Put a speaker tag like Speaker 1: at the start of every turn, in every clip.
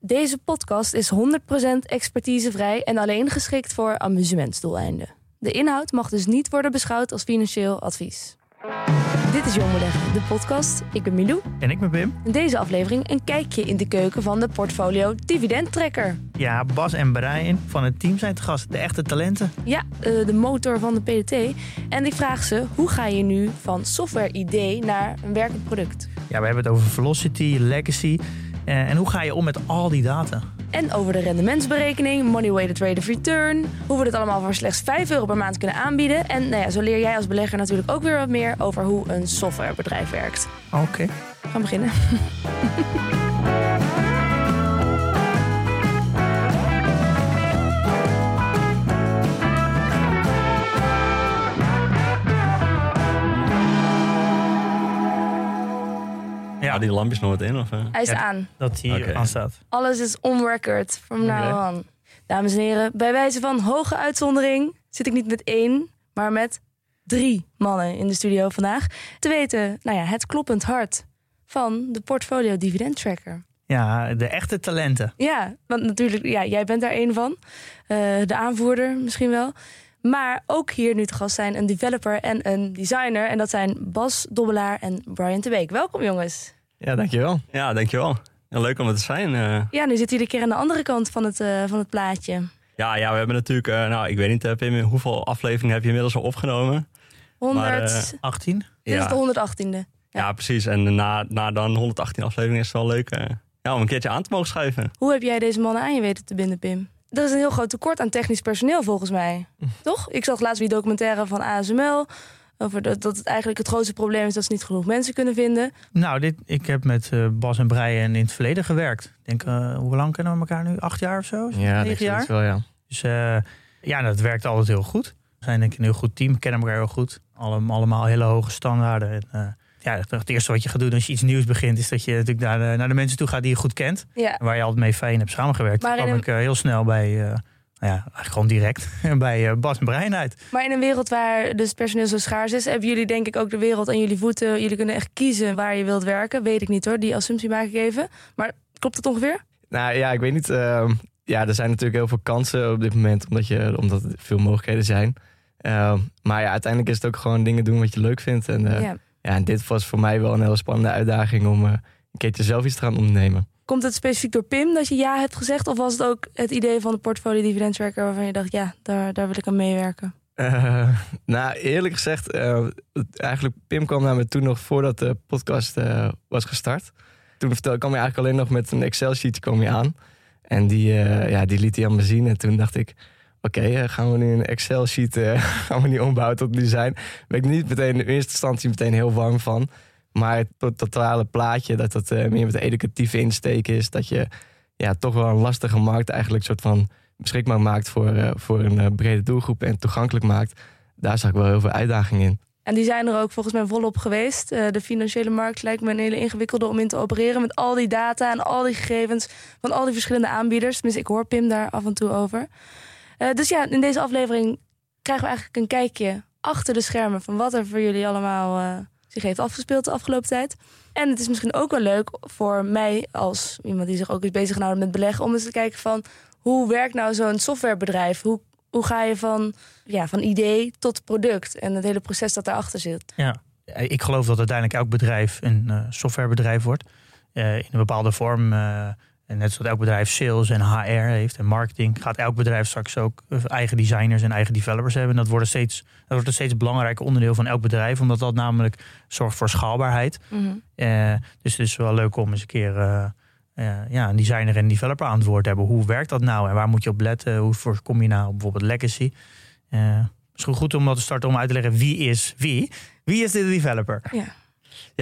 Speaker 1: Deze podcast is 100% expertisevrij en alleen geschikt voor amusementsdoeleinden. De inhoud mag dus niet worden beschouwd als financieel advies. Dit is Jong Beleggen, de podcast. Ik ben Milou.
Speaker 2: En ik ben Pim.
Speaker 1: In deze aflevering een kijkje in de keuken van de portfolio Dividendtrekker.
Speaker 2: Ja, Bas en Brian van het team zijn te gast. De echte talenten.
Speaker 1: Ja, eh, de motor van de PDT. En ik vraag ze, hoe ga je nu van software-idee naar een werkend product?
Speaker 2: Ja, we hebben het over Velocity, Legacy. Eh, en hoe ga je om met al die data?
Speaker 1: En over de rendementsberekening, money weighted rate of return. Hoe we dit allemaal voor slechts 5 euro per maand kunnen aanbieden. En nou ja, zo leer jij als belegger natuurlijk ook weer wat meer over hoe een softwarebedrijf werkt.
Speaker 2: Oké.
Speaker 1: We gaan beginnen.
Speaker 2: Ja,
Speaker 3: Ah, die lampjes nog wat in? Of?
Speaker 1: Hij is
Speaker 2: Ja.
Speaker 1: aan.
Speaker 2: dat hier aan staat.
Speaker 1: Alles is on record from now on. Dames en heren, bij wijze van hoge uitzondering zit ik niet met één, maar met drie mannen in de studio vandaag. Te weten, nou ja, het kloppend hart van de portfolio dividend tracker.
Speaker 2: Ja, de echte talenten.
Speaker 1: Ja, want natuurlijk, ja, jij bent daar één van. Eh, de aanvoerder misschien wel. Maar ook hier nu te gast zijn een developer en een designer. En dat zijn Bas Dobbelaar en Brian de Beek. Welkom jongens.
Speaker 3: Ja, dankjewel. Ja, dankjewel. Ja, leuk om er te zijn. eh.
Speaker 1: Ja, nu zitten jullie een keer aan de andere kant van het, eh, van het plaatje.
Speaker 3: ja, ja, we hebben natuurlijk... eh, nou, ik weet niet, Pim, hoeveel afleveringen heb je inmiddels al opgenomen?
Speaker 1: 100,
Speaker 3: Maar, eh,
Speaker 2: 18?
Speaker 1: dit is de 118e.
Speaker 3: ja. precies. En na, na dan 118 afleveringen is het wel leuk eh, ja, om een keertje aan te mogen schuiven.
Speaker 1: Hoe heb jij deze mannen aan je weten te binden, Pim? Er is een heel groot tekort aan technisch personeel volgens mij. Toch? Ik zag laatst die documentaire van ASML. Over dat, dat het eigenlijk het grootste probleem is dat ze niet genoeg mensen kunnen vinden.
Speaker 2: Nou, dit, ik heb met eh, Bas en Brian in het verleden gewerkt. Ik denk, eh, hoe lang kennen we elkaar nu? Acht jaar of zo? Negen jaar?
Speaker 3: wel, ja.
Speaker 2: Dus eh, ja, dat werkt altijd heel goed. We zijn denk ik een heel goed team, kennen elkaar heel goed. Allem, allemaal hele hoge standaarden. En, eh, ja, het, eerste wat je gaat doen als je iets nieuws begint... is dat je natuurlijk naar de, naar de mensen toe gaat die je goed kent.
Speaker 1: Ja.
Speaker 2: En waar je altijd mee fijn hebt samengewerkt.
Speaker 1: Maar in
Speaker 2: kwam
Speaker 1: een-
Speaker 2: ik heel snel bij, eh, nou ja, eigenlijk gewoon direct... bij eh, Bas en Brian uit.
Speaker 1: Maar in een wereld waar dus personeel zo schaars is, hebben jullie denk ik ook de wereld aan jullie voeten. Jullie kunnen echt kiezen waar je wilt werken. Weet ik niet hoor, die assumptie maak ik even. Maar klopt het ongeveer?
Speaker 4: Nou ja, ik weet niet. ehm, ja, er zijn natuurlijk heel veel kansen op dit moment, omdat, je, omdat er veel mogelijkheden zijn. Ehm, maar ja, uiteindelijk is het ook gewoon dingen doen wat je leuk vindt. En, eh, ja.
Speaker 1: ja.
Speaker 4: en dit was voor mij wel een hele spannende uitdaging om eh, een keertje zelf iets te gaan ondernemen.
Speaker 1: Komt het specifiek door Pim dat je ja hebt gezegd? Of was het ook het idee van de portfolio dividendwerker waarvan je dacht, ja, daar, daar wil ik aan meewerken?
Speaker 4: Eh, nou, eerlijk gezegd, eh, eigenlijk Pim kwam naar me toen nog voordat de podcast eh, was gestart. Toen vertelde, kwam hij eigenlijk alleen nog met een Excel-sheet hij aan. En die, ja, die liet hij aan me zien. En toen dacht ik, oké, gaan we nu een Excel-sheet gaan we nu ombouwen tot design? Ben ik niet meteen in eerste instantie meteen heel warm van. Maar het to- totale plaatje, dat dat eh, meer met de educatieve insteek is. Dat je ja, toch wel een lastige markt eigenlijk soort van beschikbaar maakt voor, eh, voor een eh, brede doelgroep en toegankelijk maakt. Daar zag ik wel heel veel uitdaging in.
Speaker 1: En die zijn er ook volgens mij volop geweest. De financiële markt lijkt me een hele ingewikkelde om in te opereren. Met al die data en al die gegevens van al die verschillende aanbieders. Tenminste, ik hoor Pim daar af en toe over. Dus ja, in deze aflevering krijgen we eigenlijk een kijkje achter de schermen van wat er voor jullie allemaal zich heeft afgespeeld de afgelopen tijd. En het is misschien ook wel leuk voor mij als iemand die zich ook is bezig gehouden met beleggen, om eens te kijken van hoe werkt nou zo'n softwarebedrijf? Hoe, hoe ga je van, ja, van idee tot product en het hele proces dat daarachter zit?
Speaker 2: Ja, ik geloof dat uiteindelijk elk bedrijf een eh, softwarebedrijf wordt. Eh, in een bepaalde vorm. eh, en net zoals elk bedrijf sales en HR heeft en marketing, gaat elk bedrijf straks ook eh, eigen designers en eigen developers hebben. En dat wordt, steeds, dat wordt een steeds belangrijker onderdeel van elk bedrijf, omdat dat namelijk zorgt voor schaalbaarheid. Eh, dus het is wel leuk om eens een keer eh, ja, een designer en een developer aan het woord te hebben. Hoe werkt dat nou en waar moet je op letten? Hoe voorkom je nou bijvoorbeeld legacy? Eh misschien goed om dat te starten om uit te leggen wie is wie. Wie is de developer?
Speaker 1: Ja.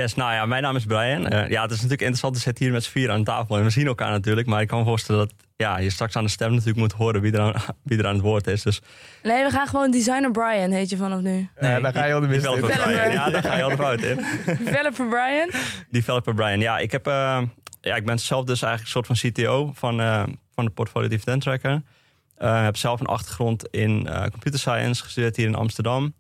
Speaker 3: Yes, nou ja, mijn naam is Brian. Eh, ja, het is natuurlijk interessant te zitten hier met z'n vier aan tafel. En we zien elkaar natuurlijk. Maar ik kan me voorstellen dat ja, je straks aan de stem natuurlijk moet horen wie er aan, wie er aan het woord is. Dus
Speaker 1: Nee, we gaan gewoon designer Brian, heet je vanaf nu.
Speaker 4: Nee, daar ga je al de mist in.
Speaker 3: developer
Speaker 1: Developer.
Speaker 3: Brian. Ja, daar ga je al de fout in.
Speaker 1: Developer Brian.
Speaker 3: Developer Brian. Ja, ik, heb, eh, ja, ik ben zelf dus eigenlijk een soort van CTO van, eh, van de Portfolio Dividend Tracker. Eh, heb zelf een achtergrond in eh, computer science, gestudeerd hier in Amsterdam.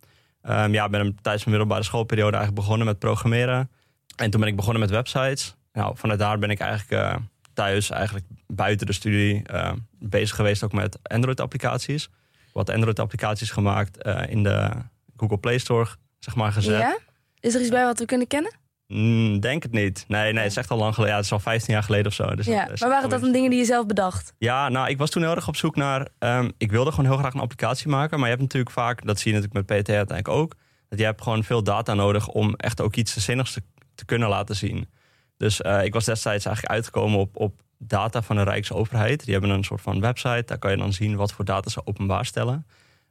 Speaker 3: Ehm ja, ben tijdens mijn middelbare schoolperiode eigenlijk begonnen met programmeren. En toen ben ik begonnen met websites. Nou, vanuit daar ben ik eigenlijk eh, thuis, eigenlijk buiten de studie, eh, bezig geweest ook met Android-applicaties. Wat Android-applicaties gemaakt eh, in de Google Play Store, zeg maar, gezet.
Speaker 1: Is er iets bij wat we kunnen kennen?
Speaker 3: Mm, denk het niet. Nee, nee, het is echt al lang geleden. Ja, het is al 15 jaar geleden of zo. Dus
Speaker 1: ja. Maar waren dat dan dingen die je zelf bedacht?
Speaker 3: Ja, nou, ik was toen heel erg op zoek naar... ehm, ik wilde gewoon heel graag een applicatie maken. Maar je hebt natuurlijk vaak, dat zie je natuurlijk met PT uiteindelijk ook... dat je hebt gewoon veel data nodig om echt ook iets zinnigs te, te kunnen laten zien. Dus eh, ik was destijds eigenlijk uitgekomen op, op data van de Rijksoverheid. Die hebben een soort van website. Daar kan je dan zien wat voor data ze openbaar stellen.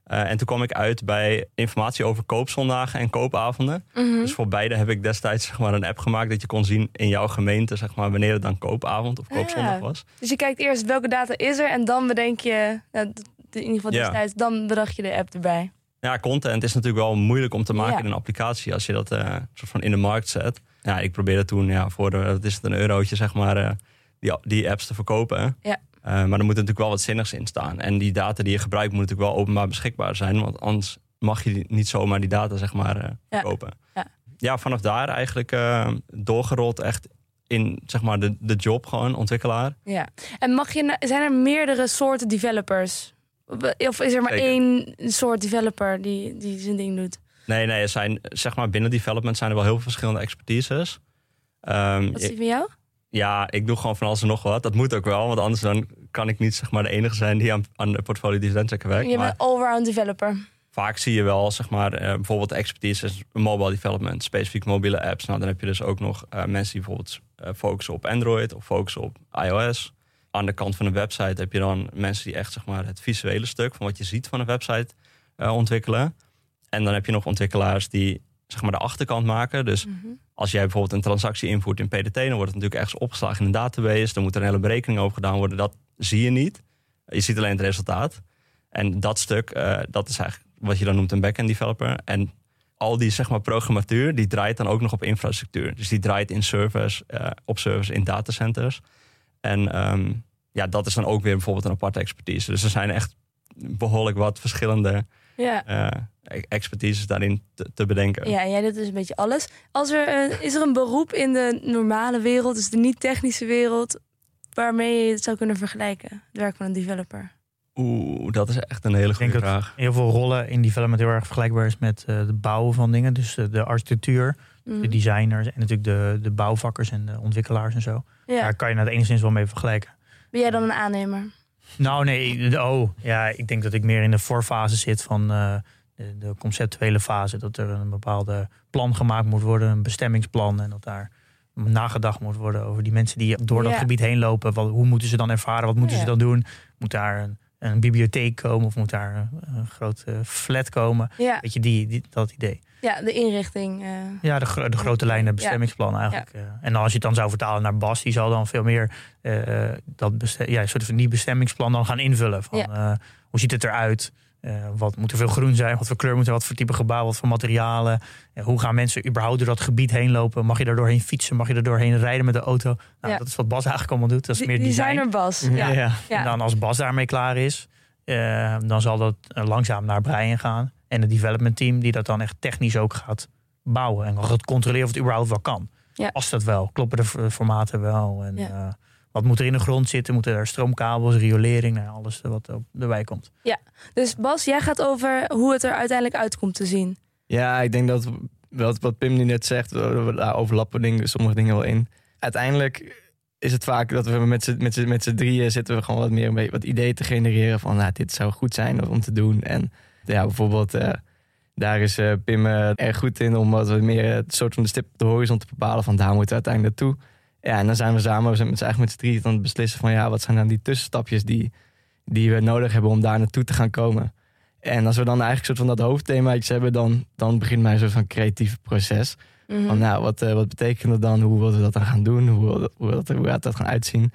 Speaker 3: Eh, en toen kwam ik uit bij informatie over koopzondagen en koopavonden.
Speaker 1: Mhm.
Speaker 3: Dus voor beide heb ik destijds zeg maar, een app gemaakt dat je kon zien in jouw gemeente zeg maar, wanneer het dan koopavond of koopzondag
Speaker 1: Ja.
Speaker 3: was.
Speaker 1: Dus je kijkt eerst welke data is er en dan bedenk je, nou, d- in ieder geval
Speaker 3: Ja.
Speaker 1: destijds, dan bedacht je de app erbij.
Speaker 3: Ja, content is natuurlijk wel moeilijk om te maken
Speaker 1: Ja.
Speaker 3: in een applicatie als je dat eh, soort van in de markt zet. Ja, ik probeerde toen ja, voor de, wat is het, een eurotje zeg maar, eh, die, die apps te verkopen.
Speaker 1: Ja.
Speaker 3: Eh, maar er moet natuurlijk wel wat zinnigs in staan. En die data die je gebruikt moet natuurlijk wel openbaar beschikbaar zijn. Want anders mag je niet zomaar die data zeg maar, eh,
Speaker 1: Ja.
Speaker 3: verkopen.
Speaker 1: Ja.
Speaker 3: ja, vanaf daar eigenlijk eh, doorgerold echt in zeg maar, de, de job gewoon, ontwikkelaar.
Speaker 1: Ja. En mag je, zijn er meerdere soorten developers? Of is er maar
Speaker 3: Zeker.
Speaker 1: één soort developer die, die zijn ding doet?
Speaker 3: Nee, nee, er zijn, zeg maar, binnen development zijn er wel heel veel verschillende expertises. Ehm,
Speaker 1: Wat is die van jou?
Speaker 3: Ja, ik doe gewoon van alles en nog wat. Dat moet ook wel, want anders dan kan ik niet zeg maar, de enige zijn die aan, aan de portfolio checker werkt.
Speaker 1: Je bent allround developer.
Speaker 3: vaak zie je wel, zeg maar, eh, bijvoorbeeld expertise is mobile development, specifiek mobiele apps. Nou, dan heb je dus ook nog eh, mensen die bijvoorbeeld eh, focussen op Android of focussen op iOS. Aan de kant van een website heb je dan mensen die echt zeg maar, het visuele stuk van wat je ziet van een website ontwikkelen. En dan heb je nog ontwikkelaars die zeg maar, de achterkant maken. Dus
Speaker 1: Mhm.
Speaker 3: als jij bijvoorbeeld een transactie invoert in PDT, dan wordt het natuurlijk ergens opgeslagen in een database. Dan moet er een hele berekening over gedaan worden. Dat zie je niet. Je ziet alleen het resultaat. En dat stuk, eh, dat is eigenlijk wat je dan noemt een backend developer. En al die zeg maar, programmatuur, die draait dan ook nog op infrastructuur. Dus die draait in servers, eh, op servers in datacenters. En ehm, ja, dat is dan ook weer bijvoorbeeld een aparte expertise. Dus er zijn echt behoorlijk wat verschillende
Speaker 1: Ja.
Speaker 3: eh, expertises daarin te, te bedenken.
Speaker 1: Ja, en jij doet dus een beetje alles. Als er, eh, is er een beroep in de normale wereld, dus de niet-technische wereld, waarmee je het zou kunnen vergelijken? Het werk van een developer.
Speaker 3: Oeh, dat is echt een hele
Speaker 2: Ik denk
Speaker 3: goede
Speaker 2: dat
Speaker 3: vraag.
Speaker 2: heel veel rollen in development heel erg vergelijkbaar is met uh, het bouwen van dingen. Dus uh, de architectuur,
Speaker 1: Mhm.
Speaker 2: de designers en natuurlijk de, de bouwvakkers en de ontwikkelaars en zo.
Speaker 1: Ja.
Speaker 2: Daar kan je nou enigszins wel mee vergelijken.
Speaker 1: Ben jij dan een aannemer?
Speaker 2: Nou nee, oh ja, ik denk dat ik meer in de voorfase zit van uh, de, de, conceptuele fase. Dat er een bepaalde plan gemaakt moet worden, een bestemmingsplan. En dat daar nagedacht moet worden over die mensen die door dat
Speaker 1: Ja.
Speaker 2: gebied heen lopen. Wat, hoe moeten ze dan ervaren? Wat moeten
Speaker 1: Ja.
Speaker 2: ze dan doen? Moet daar een, een bibliotheek komen of moet daar een, grote flat komen?
Speaker 1: Ja,
Speaker 2: Weet je, die, die, dat idee.
Speaker 1: ja de inrichting. eh.
Speaker 2: Ja, de, gro- de grote lijnen bestemmingsplan eigenlijk. eh. En als je het dan zou vertalen naar Bas, die zal dan veel meer eh, dat ja, soort van die bestemmingsplan dan gaan invullen. Van, hoe ziet het eruit? Eh, wat moet er veel groen zijn? Wat voor kleur moet er? Wat voor type gebouw? Wat voor materialen? Eh, hoe gaan mensen überhaupt door dat gebied heen lopen? Mag je er doorheen fietsen? Mag je er doorheen rijden met de auto? Nou,
Speaker 1: Ja.
Speaker 2: Dat is wat Bas eigenlijk allemaal doet. Dat is meer design.
Speaker 1: designer Bas.
Speaker 2: Ja,
Speaker 1: Ja.
Speaker 2: ja. En dan als Bas daarmee klaar is, eh, dan zal dat langzaam naar Brian gaan. En het development team die dat dan echt technisch ook gaat bouwen. En gaat controleren of het überhaupt wel kan. Past dat wel? Kloppen de formaten wel? En
Speaker 1: Ja.
Speaker 2: Wat moet er in de grond zitten? Moeten er stroomkabels, riolering, nou, alles wat er- erbij komt.
Speaker 1: Dus Bas, jij gaat over hoe het er uiteindelijk uit komt te zien.
Speaker 4: Ja, ik denk dat wat, wat Pim nu net zegt, we- daar overlappen dingen, sommige dingen wel in. Uiteindelijk is het vaak dat we met z'n, met z'n, met z'n drieën zitten we gewoon wat meer een beetje wat ideeën te genereren van nou, dit zou goed zijn om te doen. En ja, bijvoorbeeld eh, daar is eh, Pim eh, erg goed in om wat we meer het soort van de stip op de horizon te bepalen van daar moeten we uiteindelijk naartoe. Ja, en dan zijn we samen, we zijn met z'n eigenlijk met z'n drieën aan het beslissen van ja, wat zijn dan die tussenstapjes die, die we nodig hebben om daar naartoe te gaan komen. En als we dan eigenlijk soort van dat hoofdthemaatjes hebben, dan, dan begint mijn soort van creatieve proces.
Speaker 1: Mhm.
Speaker 4: Van nou, wat, eh, wat betekent dat dan? Hoe willen we dat dan gaan doen? Hoe, wil- hoe, dat, hoe gaat dat gaan uitzien?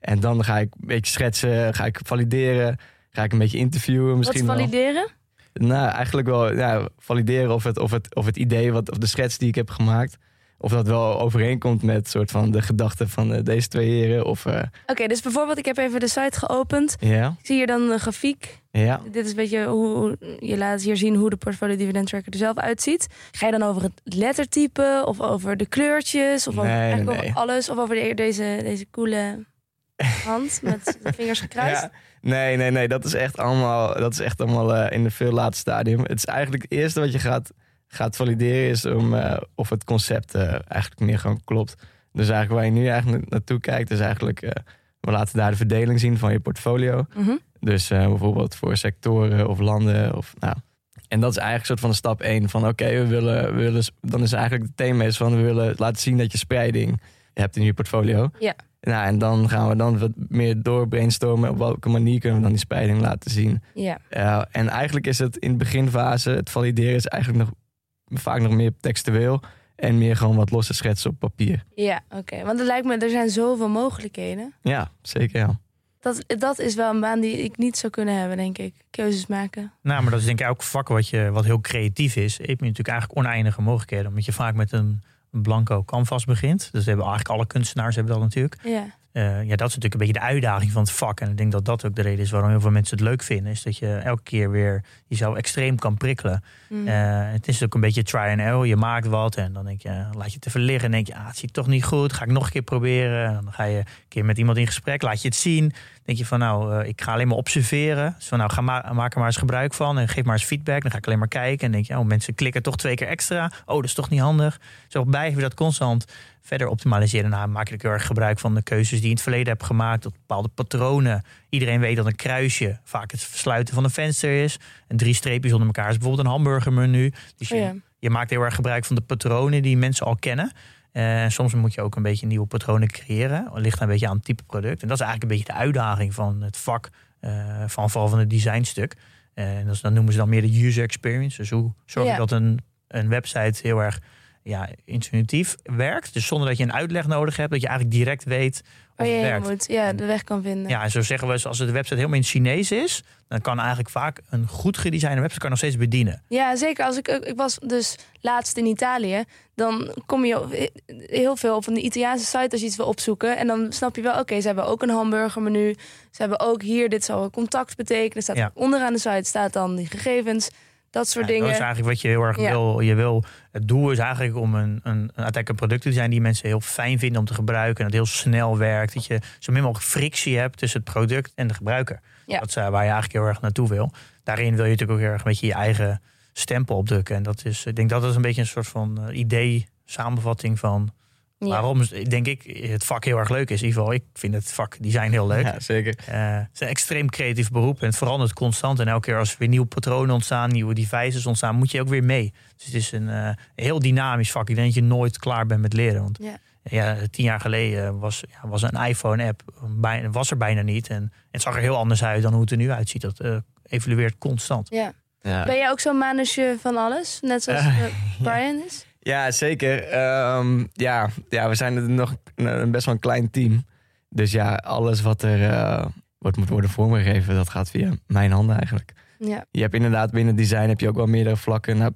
Speaker 4: En dan ga ik een beetje schetsen, ga ik valideren, ga ik een beetje interviewen
Speaker 1: Wat
Speaker 4: misschien wel.
Speaker 1: valideren?
Speaker 4: Nou, eigenlijk wel ja, valideren of het, of, het, of het idee, wat, of de schets die ik heb gemaakt, of dat wel overeenkomt met soort van de gedachten van eh, deze twee heren. Of eh,
Speaker 1: Oké, dus bijvoorbeeld, ik heb even de site geopend.
Speaker 4: ja,
Speaker 1: Ik zie hier dan een grafiek.
Speaker 4: ja.
Speaker 1: Dit is een beetje hoe je laat hier zien hoe de portfolio dividend tracker er zelf uitziet. Ga je dan over het lettertype of over de kleurtjes of over,
Speaker 4: Nee,
Speaker 1: eigenlijk
Speaker 4: nee,
Speaker 1: over alles of over de- deze, deze coole hand met de vingers gekruist?
Speaker 4: Ja. Nee, nee, nee. Dat is echt allemaal, dat is echt allemaal eh, in een veel later stadium. Het is eigenlijk het eerste wat je gaat, gaat valideren is om, eh, of het concept eh, eigenlijk meer gewoon klopt. Dus eigenlijk waar je nu eigenlijk naartoe kijkt is eigenlijk... eh, we laten daar de verdeling zien van je portfolio.
Speaker 1: Mhm.
Speaker 4: Dus bijvoorbeeld voor sectoren of landen. Of, nou. En dat is eigenlijk een soort van stap 1 van oké, we, willen, we willen... Dan is eigenlijk het thema is van we willen laten zien dat je spreiding hebt in je portfolio.
Speaker 1: Ja.
Speaker 4: Nou, en dan gaan we dan wat meer door brainstormen. Op welke manier kunnen we dan die spreiding laten zien.
Speaker 1: Ja.
Speaker 4: Ja, en eigenlijk is het in de beginfase, het valideren is eigenlijk nog vaak nog meer textueel. En meer gewoon wat losse schetsen op papier.
Speaker 1: Ja, oké. Want het lijkt me, er zijn zoveel mogelijkheden.
Speaker 4: Ja, zeker ja.
Speaker 1: Dat, dat is wel een baan die ik niet zou kunnen hebben, denk ik. Keuzes maken.
Speaker 2: Nou, maar dat is denk ik elk vak wat, je, wat heel creatief is. Heb je natuurlijk eigenlijk oneindige mogelijkheden. Omdat je vaak met een, een blanco canvas begint. Dus hebben eigenlijk alle kunstenaars hebben dat natuurlijk.
Speaker 1: Ja.
Speaker 2: Eh, ja, dat is natuurlijk een beetje de uitdaging van het vak. En ik denk dat dat ook de reden is waarom heel veel mensen het leuk vinden. Is dat je elke keer weer jezelf extreem kan prikkelen.
Speaker 1: Mhm.
Speaker 2: Eh, het is ook een beetje try and error. Je maakt wat en dan denk je, laat je het even liggen. En denk je, ah, het ziet toch niet goed. Ga ik nog een keer proberen. En dan ga je een keer met iemand in gesprek, laat je het zien. denk je van, nou, eh, ik ga alleen maar observeren. Dus van, nou, ga ma maak er maar eens gebruik van. En geef maar eens feedback. Dan ga ik alleen maar kijken. En denk je, oh, mensen klikken toch twee keer extra. Oh, dat is toch niet handig. Zo blijven we dat constant verder optimaliseren. Nou, maak ik heel erg gebruik van de keuzes die je in het verleden hebt gemaakt. Tot bepaalde patronen. Iedereen weet dat een kruisje vaak het versluiten van een venster is. En drie streepjes onder elkaar is bijvoorbeeld een hamburgermenu. Dus je,
Speaker 1: Oh ja.
Speaker 2: je maakt heel erg gebruik van de patronen die mensen al kennen. En soms moet je ook een beetje nieuwe patronen creëren. Het ligt een beetje aan het type product. En dat is eigenlijk een beetje de uitdaging van het vak eh, van vooral van het designstuk. En dat, is, dat noemen ze dan meer de user experience. Dus hoe zorg je
Speaker 1: Ja.
Speaker 2: dat een, een website heel erg ja, intuïtief werkt. Dus zonder dat je een uitleg nodig hebt. Dat je eigenlijk direct weet of
Speaker 1: Waar je
Speaker 2: het werkt.
Speaker 1: moet. Ja, de weg kan vinden.
Speaker 2: Ja, en zo zeggen we als de website helemaal in het Chinees is... dan kan eigenlijk vaak een goed gedesignde website kan nog steeds bedienen.
Speaker 1: Ja, zeker. Als ik, ik was dus laatst in Italië, dan kom je heel veel op een Italiaanse site als je iets wil opzoeken. En dan snap je wel, oké, ze hebben ook een hamburgermenu. Ze hebben ook hier, dit zal contact betekenen. Staat
Speaker 2: Ja.
Speaker 1: Onderaan de site staat dan die gegevens, dat soort
Speaker 2: Ja,
Speaker 1: dingen.
Speaker 2: Dat is eigenlijk wat je heel erg
Speaker 1: Ja.
Speaker 2: wil. Je wil. Het doel is eigenlijk om een, een, een, product te zijn die mensen heel fijn vinden om te gebruiken. En dat heel snel werkt. Dat je zo min mogelijk frictie hebt tussen het product en de gebruiker.
Speaker 1: Ja.
Speaker 2: Dat is eh, waar je eigenlijk heel erg naartoe wil. Daarin wil je natuurlijk ook heel erg een beetje je eigen stempel opdrukken. En dat is, ik denk dat dat een beetje een soort van eh, idee, samenvatting van
Speaker 1: Ja.
Speaker 2: waarom, denk ik, het vak heel erg leuk is. In ieder geval, ik vind het vak design heel leuk.
Speaker 4: Ja, zeker.
Speaker 2: Eh, het is een extreem creatief beroep en het verandert constant. En elke keer als er weer nieuwe patronen ontstaan, nieuwe devices ontstaan, moet je ook weer mee. Dus het is een eh, heel dynamisch vak. Ik denk dat je nooit klaar bent met leren. Want
Speaker 1: Ja.
Speaker 2: ja, tien jaar geleden was, ja, was een iPhone-app bijna, was er bijna niet. En het zag er heel anders uit dan hoe het er nu uitziet. Dat eh, evolueert constant.
Speaker 1: Ja.
Speaker 4: Ja.
Speaker 1: Ben jij ook zo'n manusje van alles? Net zoals Brian is?
Speaker 4: Ja, zeker. Ehm, ja, ja, we zijn nog een, best wel een klein team. Dus ja, alles wat er wordt, moet worden vormgegeven, dat gaat via mijn handen eigenlijk.
Speaker 1: Ja.
Speaker 4: Je hebt inderdaad binnen design heb je ook wel meerdere vlakken. Nou,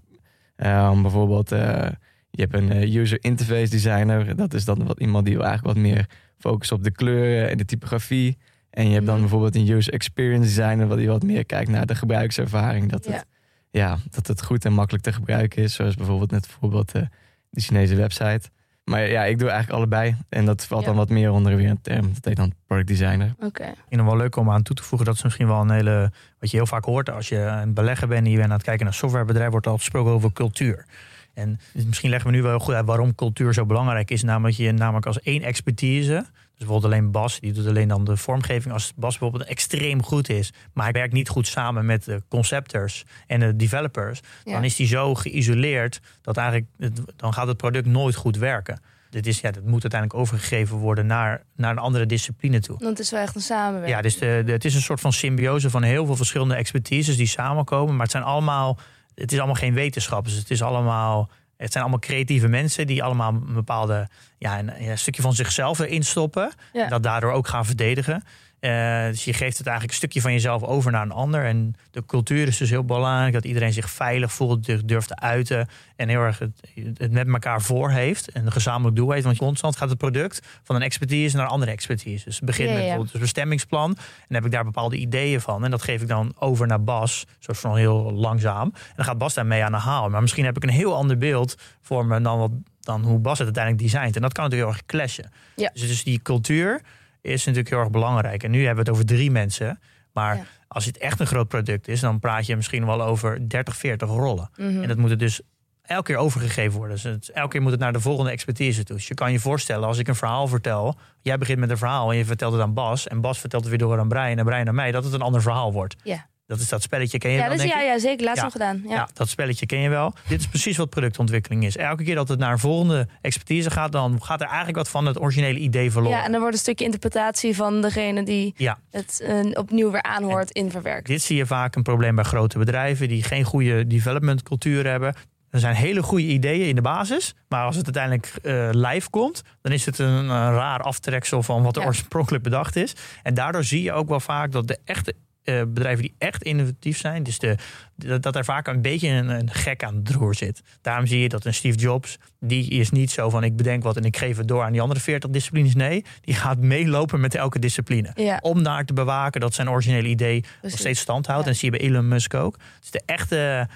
Speaker 4: ehm, bijvoorbeeld, eh, je hebt een eh, user interface designer. Dat is dan wat, iemand die eigenlijk wat meer focust op de kleuren en de typografie. En je hebt dan
Speaker 1: Mhm.
Speaker 4: bijvoorbeeld een user experience designer, wat die wat meer kijkt naar de gebruikservaring. Dat
Speaker 1: Ja.
Speaker 4: het, ja, dat het goed en makkelijk te gebruiken is. Zoals bijvoorbeeld net bijvoorbeeld eh, de Chinese website. Maar ja, ik doe eigenlijk allebei. En dat valt
Speaker 1: Ja.
Speaker 4: dan wat meer onder weer een term. Dat heet dan product designer.
Speaker 1: Oké.
Speaker 2: Ik vind het wel leuk om aan toe te voegen. Dat is misschien wel een hele. Wat je heel vaak hoort als je een belegger bent en je bent aan het kijken naar een softwarebedrijf, wordt altijd gesproken over cultuur. En misschien leggen we nu wel heel goed uit waarom cultuur zo belangrijk is. Namelijk je namelijk als één expertise. Dus bijvoorbeeld alleen Bas, die doet alleen dan de vormgeving. Als Bas bijvoorbeeld extreem goed is, maar hij werkt niet goed samen met de conceptors en de developers,
Speaker 1: Ja.
Speaker 2: dan is die zo geïsoleerd dat eigenlijk het- dan gaat het product nooit goed werken. Dit, is, ja, dat moet uiteindelijk overgegeven worden naar, naar een andere discipline toe.
Speaker 1: Want het is wel echt een samenwerking.
Speaker 2: Ja, dus de, de- het is een soort van symbiose van heel veel verschillende expertises die samenkomen. Maar het zijn allemaal, het is allemaal geen wetenschap. Dus het is allemaal Het zijn allemaal creatieve mensen die allemaal een bepaalde ja, een, een stukje van zichzelf erin stoppen.
Speaker 1: Ja.
Speaker 2: En dat daardoor ook gaan verdedigen. Eh, dus je geeft het eigenlijk een stukje van jezelf over naar een ander. En de cultuur is dus heel belangrijk. Dat iedereen zich veilig voelt, durft- te uiten. En heel erg het, het met elkaar voor heeft. En een gezamenlijk doel heeft. Want constant gaat het product van een expertise naar een andere expertise. Dus het begint
Speaker 1: Ja,
Speaker 2: met
Speaker 1: ja.
Speaker 2: bijvoorbeeld een bestemmingsplan. En dan heb ik daar bepaalde ideeën van. En dat geef ik dan over naar Bas. Soort van heel langzaam. En dan gaat Bas daarmee aan de haal. Maar misschien heb ik een heel ander beeld voor me dan, wat, dan hoe Bas het uiteindelijk designt. En dat kan natuurlijk heel erg clashen.
Speaker 1: Ja.
Speaker 2: Dus, dus die cultuur is natuurlijk heel erg belangrijk. En nu hebben we het over drie mensen. Maar
Speaker 1: Ja.
Speaker 2: als het echt een groot product is, dan praat je misschien wel over 30, 40 rollen.
Speaker 1: Mhm.
Speaker 2: En dat moet er dus elke keer overgegeven worden. Dus het, elke keer moet het naar de volgende expertise toe. Dus je kan je voorstellen, als ik een verhaal vertel, jij begint met een verhaal en je vertelt het aan Bas, en Bas vertelt het weer door aan Brian en Brian aan mij, dat het een ander verhaal wordt.
Speaker 1: Ja.
Speaker 2: Dat is dat spelletje, ken je
Speaker 1: Ja,
Speaker 2: wel,
Speaker 1: dus
Speaker 2: denk
Speaker 1: ja, ja, zeker. Laatst
Speaker 2: Ja.
Speaker 1: nog gedaan. Ja.
Speaker 2: Ja. dat spelletje ken je wel. Dit is precies wat productontwikkeling is. Elke keer dat het naar een volgende expertise gaat, dan gaat er eigenlijk wat van het originele idee verloren.
Speaker 1: Ja, en dan wordt een stukje interpretatie van degene die
Speaker 2: Ja.
Speaker 1: het eh, opnieuw weer aanhoort in verwerkt.
Speaker 2: Dit zie je vaak een probleem bij grote bedrijven die geen goede development cultuur hebben. Er zijn hele goede ideeën in de basis, maar als het uiteindelijk eh, live komt, dan is het een, een raar aftreksel van wat er oorspronkelijk bedacht is. En daardoor zie je ook wel vaak dat de echte eh, bedrijven die echt innovatief zijn, dus de, dat, dat er vaak een beetje een, een gek aan het roer zit. Daarom zie je dat een Steve Jobs, die is niet zo van ik bedenk wat en ik geef het door aan die andere 40 disciplines. Nee, die gaat meelopen met elke discipline.
Speaker 1: Ja.
Speaker 2: Om daar te bewaken dat zijn originele idee nog steeds stand houdt.
Speaker 1: Ja.
Speaker 2: En zie je bij Elon Musk ook. Dus de echte,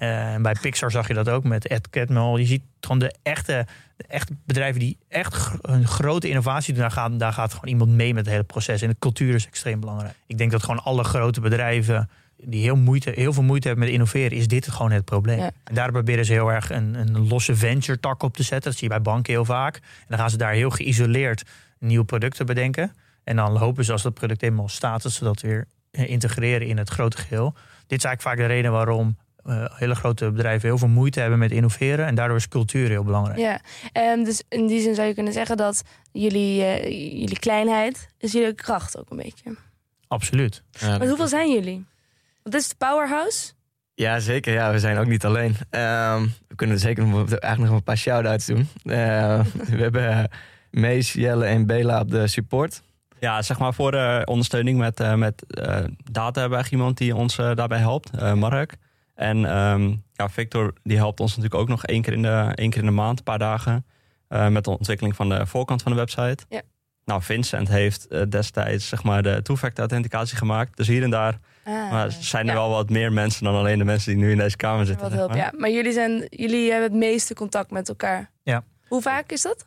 Speaker 2: en bij Pixar zag je dat ook met Ed Catmull. Je ziet gewoon de echte, de echte bedrijven die echt een grote innovatie doen. Daar gaat, daar gaat gewoon iemand mee met het hele proces. En de cultuur is extreem belangrijk. Ik denk dat gewoon alle grote bedrijven die heel, moeite, heel veel moeite hebben met innoveren, is dit gewoon het probleem.
Speaker 1: Ja.
Speaker 2: En daar proberen ze heel erg een, een losse venture tak op te zetten. Dat zie je bij banken heel vaak. En dan gaan ze daar heel geïsoleerd nieuwe producten bedenken. En dan hopen ze als dat product eenmaal staat, dat ze dat weer integreren in het grote geheel. Dit is eigenlijk vaak de reden waarom eh, hele grote bedrijven heel veel moeite hebben met innoveren. En daardoor is cultuur heel belangrijk.
Speaker 1: Ja, Ehm, dus in die zin zou je kunnen zeggen dat jullie, eh, jullie kleinheid is jullie kracht ook een beetje.
Speaker 2: Absoluut.
Speaker 1: Maar hoeveel zijn jullie? Wat is de powerhouse?
Speaker 4: Ja, zeker. Ja, we zijn ook niet alleen. Ehm, we kunnen zeker nog, eigenlijk nog een paar shout-outs doen. Eh, we hebben eh, Mees, Jelle en Bela op de support.
Speaker 3: Ja, zeg maar voor de ondersteuning met, eh, met eh, data hebben we echt iemand die ons daarbij helpt, eh, Mark. En ehm, ja, Victor die helpt ons natuurlijk ook nog één keer in de, één keer in de maand, een paar dagen, eh, met de ontwikkeling van de voorkant van de website.
Speaker 1: Ja.
Speaker 3: Nou, Vincent heeft eh, destijds zeg maar, de two-factor authenticatie gemaakt. Dus hier en daar
Speaker 1: Ah,
Speaker 3: maar zijn er
Speaker 1: ja,
Speaker 3: wel wat meer mensen dan alleen de mensen die nu in deze kamer zitten.
Speaker 1: Wat
Speaker 3: zeg maar.
Speaker 1: ja. Maar jullie, zijn, jullie hebben het meeste contact met elkaar.
Speaker 2: Ja.
Speaker 1: Hoe vaak is dat?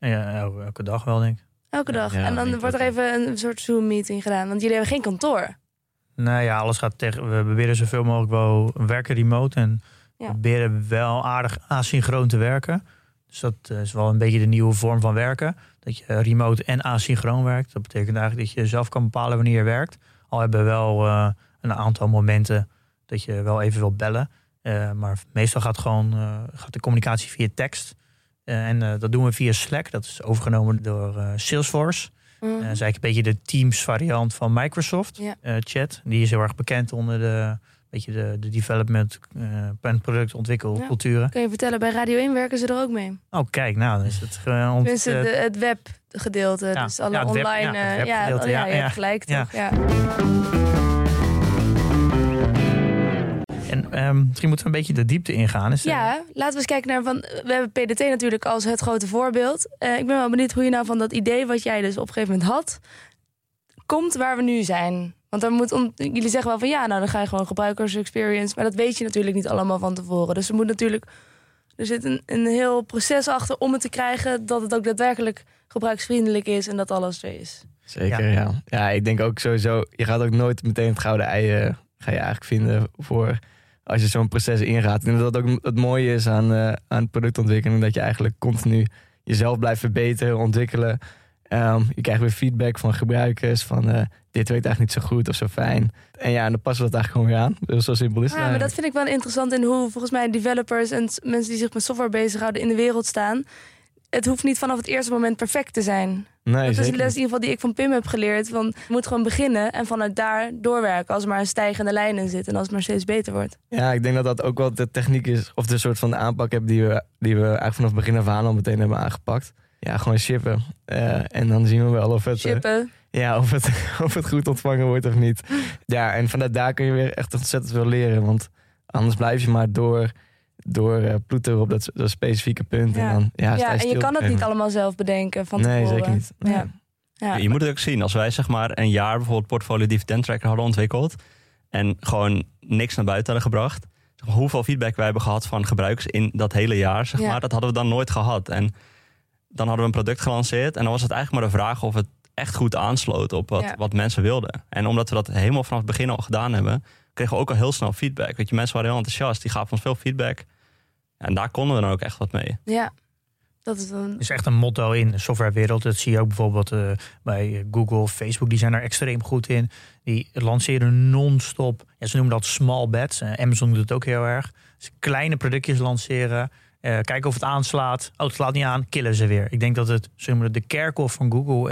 Speaker 2: Ja, elke, dag wel, denk ik.
Speaker 1: Elke dag.
Speaker 4: Ja,
Speaker 1: en dan wordt er even een soort Zoom-meeting gedaan. Want jullie hebben geen kantoor.
Speaker 2: Nou ja, alles gaat tegen. We proberen zoveel mogelijk wel werken remote. En
Speaker 1: Ja.
Speaker 2: we proberen wel aardig asynchroon te werken. Dus dat eh, is wel een beetje de nieuwe vorm van werken. Dat je remote en asynchroon werkt. Dat betekent eigenlijk dat je zelf kan bepalen wanneer je werkt. Al hebben we wel eh, een aantal momenten dat je wel even wilt bellen. Eh, maar meestal gaat, gewoon, gaat de communicatie via tekst. En dat doen we via Slack. Dat is overgenomen door Salesforce. Eh, dat is eigenlijk een beetje de Teams variant van Microsoft eh, chat. Die is heel erg bekend onder de, beetje de, de development eh en productontwikkelculturen.
Speaker 1: Kun je vertellen, bij Radio 1 werken ze er ook mee.
Speaker 2: Oh, kijk, nou, dan is het gewoon.
Speaker 1: Tenminste,
Speaker 2: eh,
Speaker 1: het webgedeelte.
Speaker 2: Ja.
Speaker 1: Dus alle
Speaker 2: Ja, het web-
Speaker 1: online...
Speaker 2: ja, het
Speaker 1: oh, ja,
Speaker 2: ja,
Speaker 1: je hebt gelijk toch? Ja.
Speaker 2: En ehm, misschien moeten we een beetje de diepte ingaan. Is,
Speaker 1: Ja, laten we eens kijken naar van. We hebben PDT natuurlijk als het grote voorbeeld. Eh, ik ben wel benieuwd hoe je nou van dat idee wat jij dus op een gegeven moment had, komt waar we nu zijn. Want dan moet on- jullie zeggen wel van ja, nou dan ga je gewoon gebruikersexperience. Maar dat weet je natuurlijk niet allemaal van tevoren. Dus er moet natuurlijk. Er zit een, een heel proces achter om het te krijgen dat het ook daadwerkelijk gebruiksvriendelijk is en dat alles er is.
Speaker 4: Zeker, ja. ja. ik denk ook sowieso, je gaat ook nooit meteen het gouden ei eh, ga je eigenlijk vinden voor als je zo'n proces ingaat. Denk dat ook het mooie is aan, eh, aan productontwikkeling, dat je eigenlijk continu jezelf blijft verbeteren, ontwikkelen. Ehm, je krijgt weer feedback van gebruikers van eh, dit werkt eigenlijk niet zo goed of zo fijn. En ja, en dan passen we dat eigenlijk gewoon weer aan. Dus zo simpel is het
Speaker 1: Ja, maar dat vind ik wel interessant in hoe volgens mij developers en mensen die zich met software bezighouden in de wereld staan. Het hoeft niet vanaf het eerste moment perfect te zijn.
Speaker 4: Nee,
Speaker 1: dat is de les in ieder geval die ik van Pim heb geleerd. Van, je moet gewoon beginnen en vanuit daar doorwerken. Als er maar een stijgende lijn in zit en als het maar steeds beter wordt.
Speaker 4: Ja, ik denk dat dat ook wel de techniek is, of de soort van de aanpak heb die we, die we eigenlijk vanaf het begin af aan al meteen hebben aangepakt. Ja, gewoon shippen. Eh, en dan zien we wel of het, eh,
Speaker 1: Shippen.
Speaker 4: ja, of, het, of het goed ontvangen wordt of niet. Ja, en vanuit daar kun je weer echt ontzettend veel leren. Want anders blijf je maar door, door eh, ploeteren op dat, dat specifieke punt.
Speaker 1: Ja.
Speaker 4: En, dan, ja,
Speaker 1: ja, en je kan het niet allemaal zelf bedenken van.
Speaker 4: Nee,
Speaker 1: tevoren.
Speaker 4: zeker niet.
Speaker 1: Ja. Ja.
Speaker 3: Je moet het ook zien. Als wij zeg maar een jaar bijvoorbeeld portfolio dividend tracker hadden ontwikkeld en gewoon niks naar buiten hadden gebracht, zeg maar, hoeveel feedback wij hebben gehad van gebruikers in dat hele jaar, zeg
Speaker 1: Ja.
Speaker 3: maar, dat hadden we dan nooit gehad. En dan hadden we een product gelanceerd en dan was het eigenlijk maar de vraag of het echt goed aansloot op wat,
Speaker 1: Ja.
Speaker 3: wat mensen wilden. En omdat we dat helemaal vanaf het begin al gedaan hebben, kregen we ook al heel snel feedback. Weet je, mensen waren heel enthousiast, die gaven ons veel feedback. En daar konden we dan ook echt wat mee.
Speaker 1: ja, dat is dan...
Speaker 2: Het is echt een motto in de softwarewereld. Dat zie je ook bijvoorbeeld eh, bij Google, Facebook. Die zijn er extreem goed in. Die lanceren non-stop. Ja, ze noemen dat small bets. Eh, Amazon doet het ook heel erg. Dus kleine productjes lanceren. Eh, kijken of het aanslaat. Oh, het slaat niet aan. Killen ze weer. Ik denk dat het, de kerkhof van Google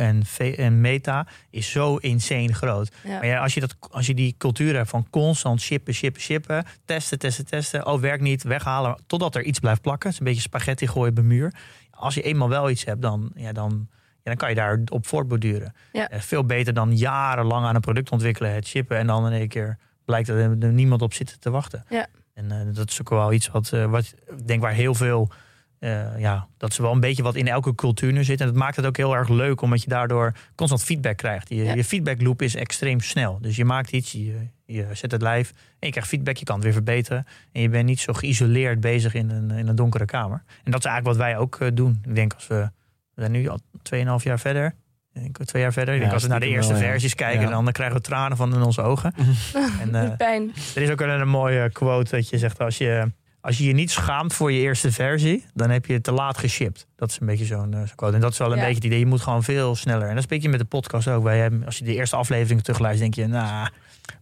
Speaker 2: en, Meta is zo insane groot.
Speaker 1: Ja.
Speaker 2: Maar ja, als je, dat, als je die cultuur hebt van constant shippen, shippen, shippen, testen, testen, testen, oh werkt niet, weghalen, totdat er iets blijft plakken. Het is een beetje spaghetti gooien een muur. Als je eenmaal wel iets hebt, dan, ja, dan, ja, dan kan je daar op voortborduren.
Speaker 1: Ja.
Speaker 2: Eh, veel beter dan jarenlang aan een product ontwikkelen, het shippen en dan in één keer blijkt dat er er niemand op zit te wachten.
Speaker 1: Ja.
Speaker 2: En eh, dat is ook wel iets wat, eh, wat ik denk waar heel veel eh, ja, dat is wel een beetje wat in elke cultuur nu zit. En dat maakt het ook heel erg leuk, omdat je daardoor constant feedback krijgt. Je,
Speaker 1: Ja.
Speaker 2: je feedback loop is extreem snel. Dus je maakt iets, je, je zet het live en je krijgt feedback, je kan het weer verbeteren. En je bent niet zo geïsoleerd bezig in een, in een donkere kamer. En dat is eigenlijk wat wij ook doen. Ik denk als we, we zijn nu al 2,5 jaar verder. Ik twee jaar verder. Ik
Speaker 4: Ja,
Speaker 2: denk als we naar de eerste
Speaker 4: wel, ja.
Speaker 2: versies kijken,
Speaker 4: Ja.
Speaker 2: dan krijgen we tranen van in onze ogen. en, eh,
Speaker 1: pijn.
Speaker 2: er is ook een, een mooie quote dat je zegt: als je, als je je niet schaamt voor je eerste versie, dan heb je te laat geshipped. Dat is een beetje zo'n eh, zo'n quote. En dat is wel een
Speaker 1: Ja.
Speaker 2: beetje het idee. Je moet gewoon veel sneller. En dat is een beetje met de podcast ook. Wij hebben, als je de eerste aflevering terugluistert, denk je, nou.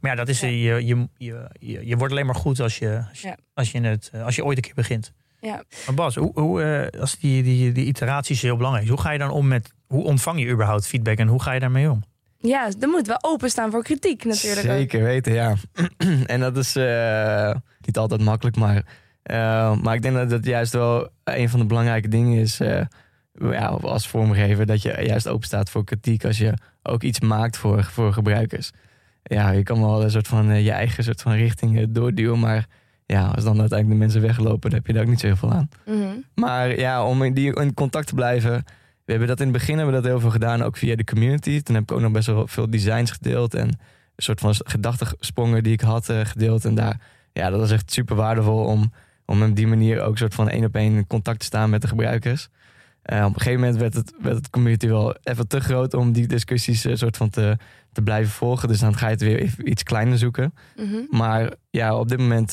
Speaker 2: Maar ja, dat is,
Speaker 1: Ja.
Speaker 2: Je, je, je, je, je wordt alleen maar goed als je, als je,
Speaker 1: Ja.
Speaker 2: als je, het, eh, als je ooit een keer begint.
Speaker 1: Ja.
Speaker 2: Maar Bas, hoe, hoe, eh, als die, die, die iteraties heel belangrijk is, hoe ga je dan om met, hoe ontvang je überhaupt feedback en hoe ga je daarmee om?
Speaker 1: Ja, dan moeten we openstaan voor kritiek natuurlijk. ook.
Speaker 4: Zeker weten, ja. en dat is eh, niet altijd makkelijk, maar, eh, maar ik denk dat dat juist wel een van de belangrijke dingen is. eh, ja, als vormgever, dat je juist open staat voor kritiek als je ook iets maakt voor, voor gebruikers. Ja, je kan wel een soort van je eigen soort van richting doorduwen, maar ja, als dan uiteindelijk de mensen weglopen, dan heb je daar ook niet zo heel veel aan.
Speaker 1: Mhm.
Speaker 4: Maar ja, om in, die, in contact te blijven. We hebben dat in het begin hebben we dat heel veel gedaan, ook via de community. Toen heb ik ook nog best wel veel designs gedeeld en een soort van gedachtensprongen die ik had eh, gedeeld. En daar, ja, dat was echt super waardevol om, om op die manier ook soort van één op één in contact te staan met de gebruikers. Eh, op een gegeven moment werd het, werd het community wel even te groot om die discussies eh, soort van te, te blijven volgen. Dus dan ga je het weer even iets kleiner zoeken.
Speaker 1: Mhm.
Speaker 4: Maar ja, op dit moment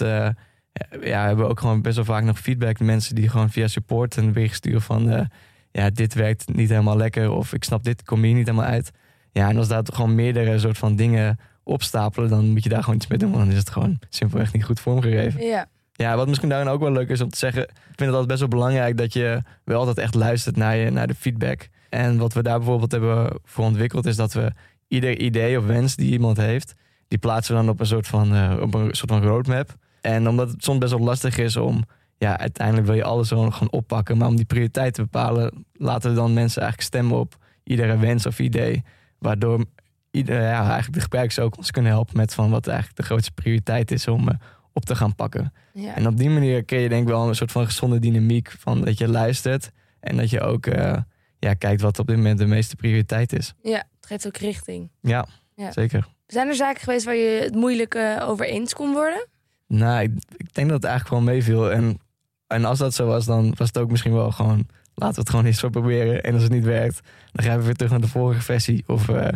Speaker 4: ja, hebben we ook gewoon best wel vaak nog feedback. Mensen die gewoon via support een bericht sturen van... ja, dit werkt niet helemaal lekker of ik snap dit, kom hier niet helemaal uit. Ja, en als daar toch gewoon meerdere soort van dingen opstapelen... dan moet je daar gewoon iets mee doen, want dan is het gewoon simpelweg niet goed vormgegeven.
Speaker 1: Ja.
Speaker 4: Ja, wat misschien daarin ook wel leuk is om te zeggen... ik vind het altijd best wel belangrijk dat je wel altijd echt luistert naar, je, naar de feedback. En wat we daar bijvoorbeeld hebben voor ontwikkeld... is dat we ieder idee of wens die iemand heeft... die plaatsen we dan op een soort van, eh, op een soort van roadmap. En omdat het soms best wel lastig is om... ja, uiteindelijk wil je alles gewoon gaan oppakken... maar om die prioriteit te bepalen... laten we dan mensen eigenlijk stemmen op iedere wens of idee... waardoor ieder, ja, eigenlijk de gebruikers ook ons kunnen helpen... met van wat eigenlijk de grootste prioriteit is om... eh, op te gaan pakken.
Speaker 1: Ja.
Speaker 4: En op die manier kun je denk ik wel een soort van gezonde dynamiek van dat je luistert en dat je ook eh, ja, kijkt wat op dit moment de meeste prioriteit is.
Speaker 1: ja, het geeft ook richting.
Speaker 4: Ja,
Speaker 1: Ja.
Speaker 4: zeker.
Speaker 1: Zijn er zaken geweest waar je het moeilijk over eens kon worden?
Speaker 4: Nou, ik, ik denk dat het eigenlijk wel meeviel. En, en als dat zo was, dan was het ook misschien wel gewoon... laten we het gewoon eens zo proberen. En als het niet werkt, dan gaan we weer terug naar de vorige versie. Of, eh,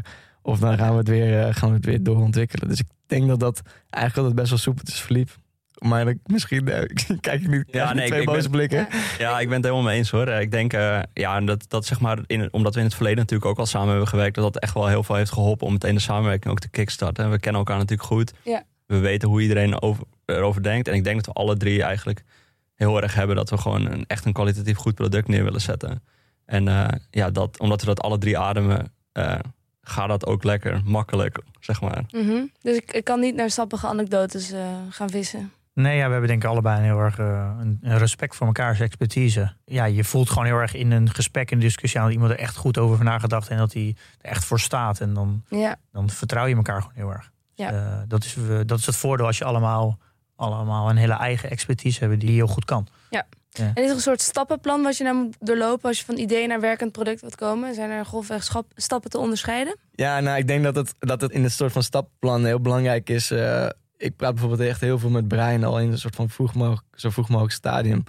Speaker 4: of dan gaan we, het weer, eh, gaan we het weer doorontwikkelen. Dus ik denk dat dat eigenlijk altijd best wel soepeltjes verliep. Maar ik, misschien eh, kijk ik nu
Speaker 3: Ja, nee,
Speaker 4: twee
Speaker 3: ik-
Speaker 4: boze
Speaker 3: ben-
Speaker 4: blikken.
Speaker 1: Ja.
Speaker 3: Ik ben het helemaal mee eens hoor. Ik denk, eh, ja, en dat, dat zeg maar, in, omdat we in het verleden natuurlijk ook al samen hebben gewerkt, dat dat echt wel heel veel heeft geholpen om meteen de samenwerking ook te kickstarten. En we kennen elkaar natuurlijk goed.
Speaker 1: Ja.
Speaker 3: We weten hoe iedereen over, erover denkt. En ik denk dat we alle drie eigenlijk heel erg hebben dat we gewoon een, echt een kwalitatief goed product neer willen zetten. En eh, ja, dat, omdat we dat alle drie ademen, eh, gaat dat ook lekker makkelijk, zeg maar.
Speaker 1: Mhm. Dus ik, ik kan niet naar sappige anekdotes eh, gaan vissen.
Speaker 2: Nee, ja, we hebben denk ik allebei een heel erg een, een respect voor mekaars expertise. Ja, je voelt gewoon heel erg in een gesprek, een discussie aan dat iemand er echt goed over nagedacht en dat hij er echt voor staat. En dan,
Speaker 1: Ja,
Speaker 2: dan vertrouw je elkaar gewoon heel erg.
Speaker 1: Ja.
Speaker 2: Eh, dat, is, dat is het voordeel als je allemaal, allemaal een hele eigen expertise hebben die heel goed kan.
Speaker 1: en is er een soort stappenplan wat je nou moet doorlopen als je van idee naar werkend product wilt komen? Zijn er grofweg stappen te onderscheiden?
Speaker 4: Ja, nou, ik denk dat het, dat het in het soort van stappenplan heel belangrijk is. eh, ik praat bijvoorbeeld echt heel veel met Brian al in een soort van vroeg mogelijk, zo vroeg mogelijk stadium.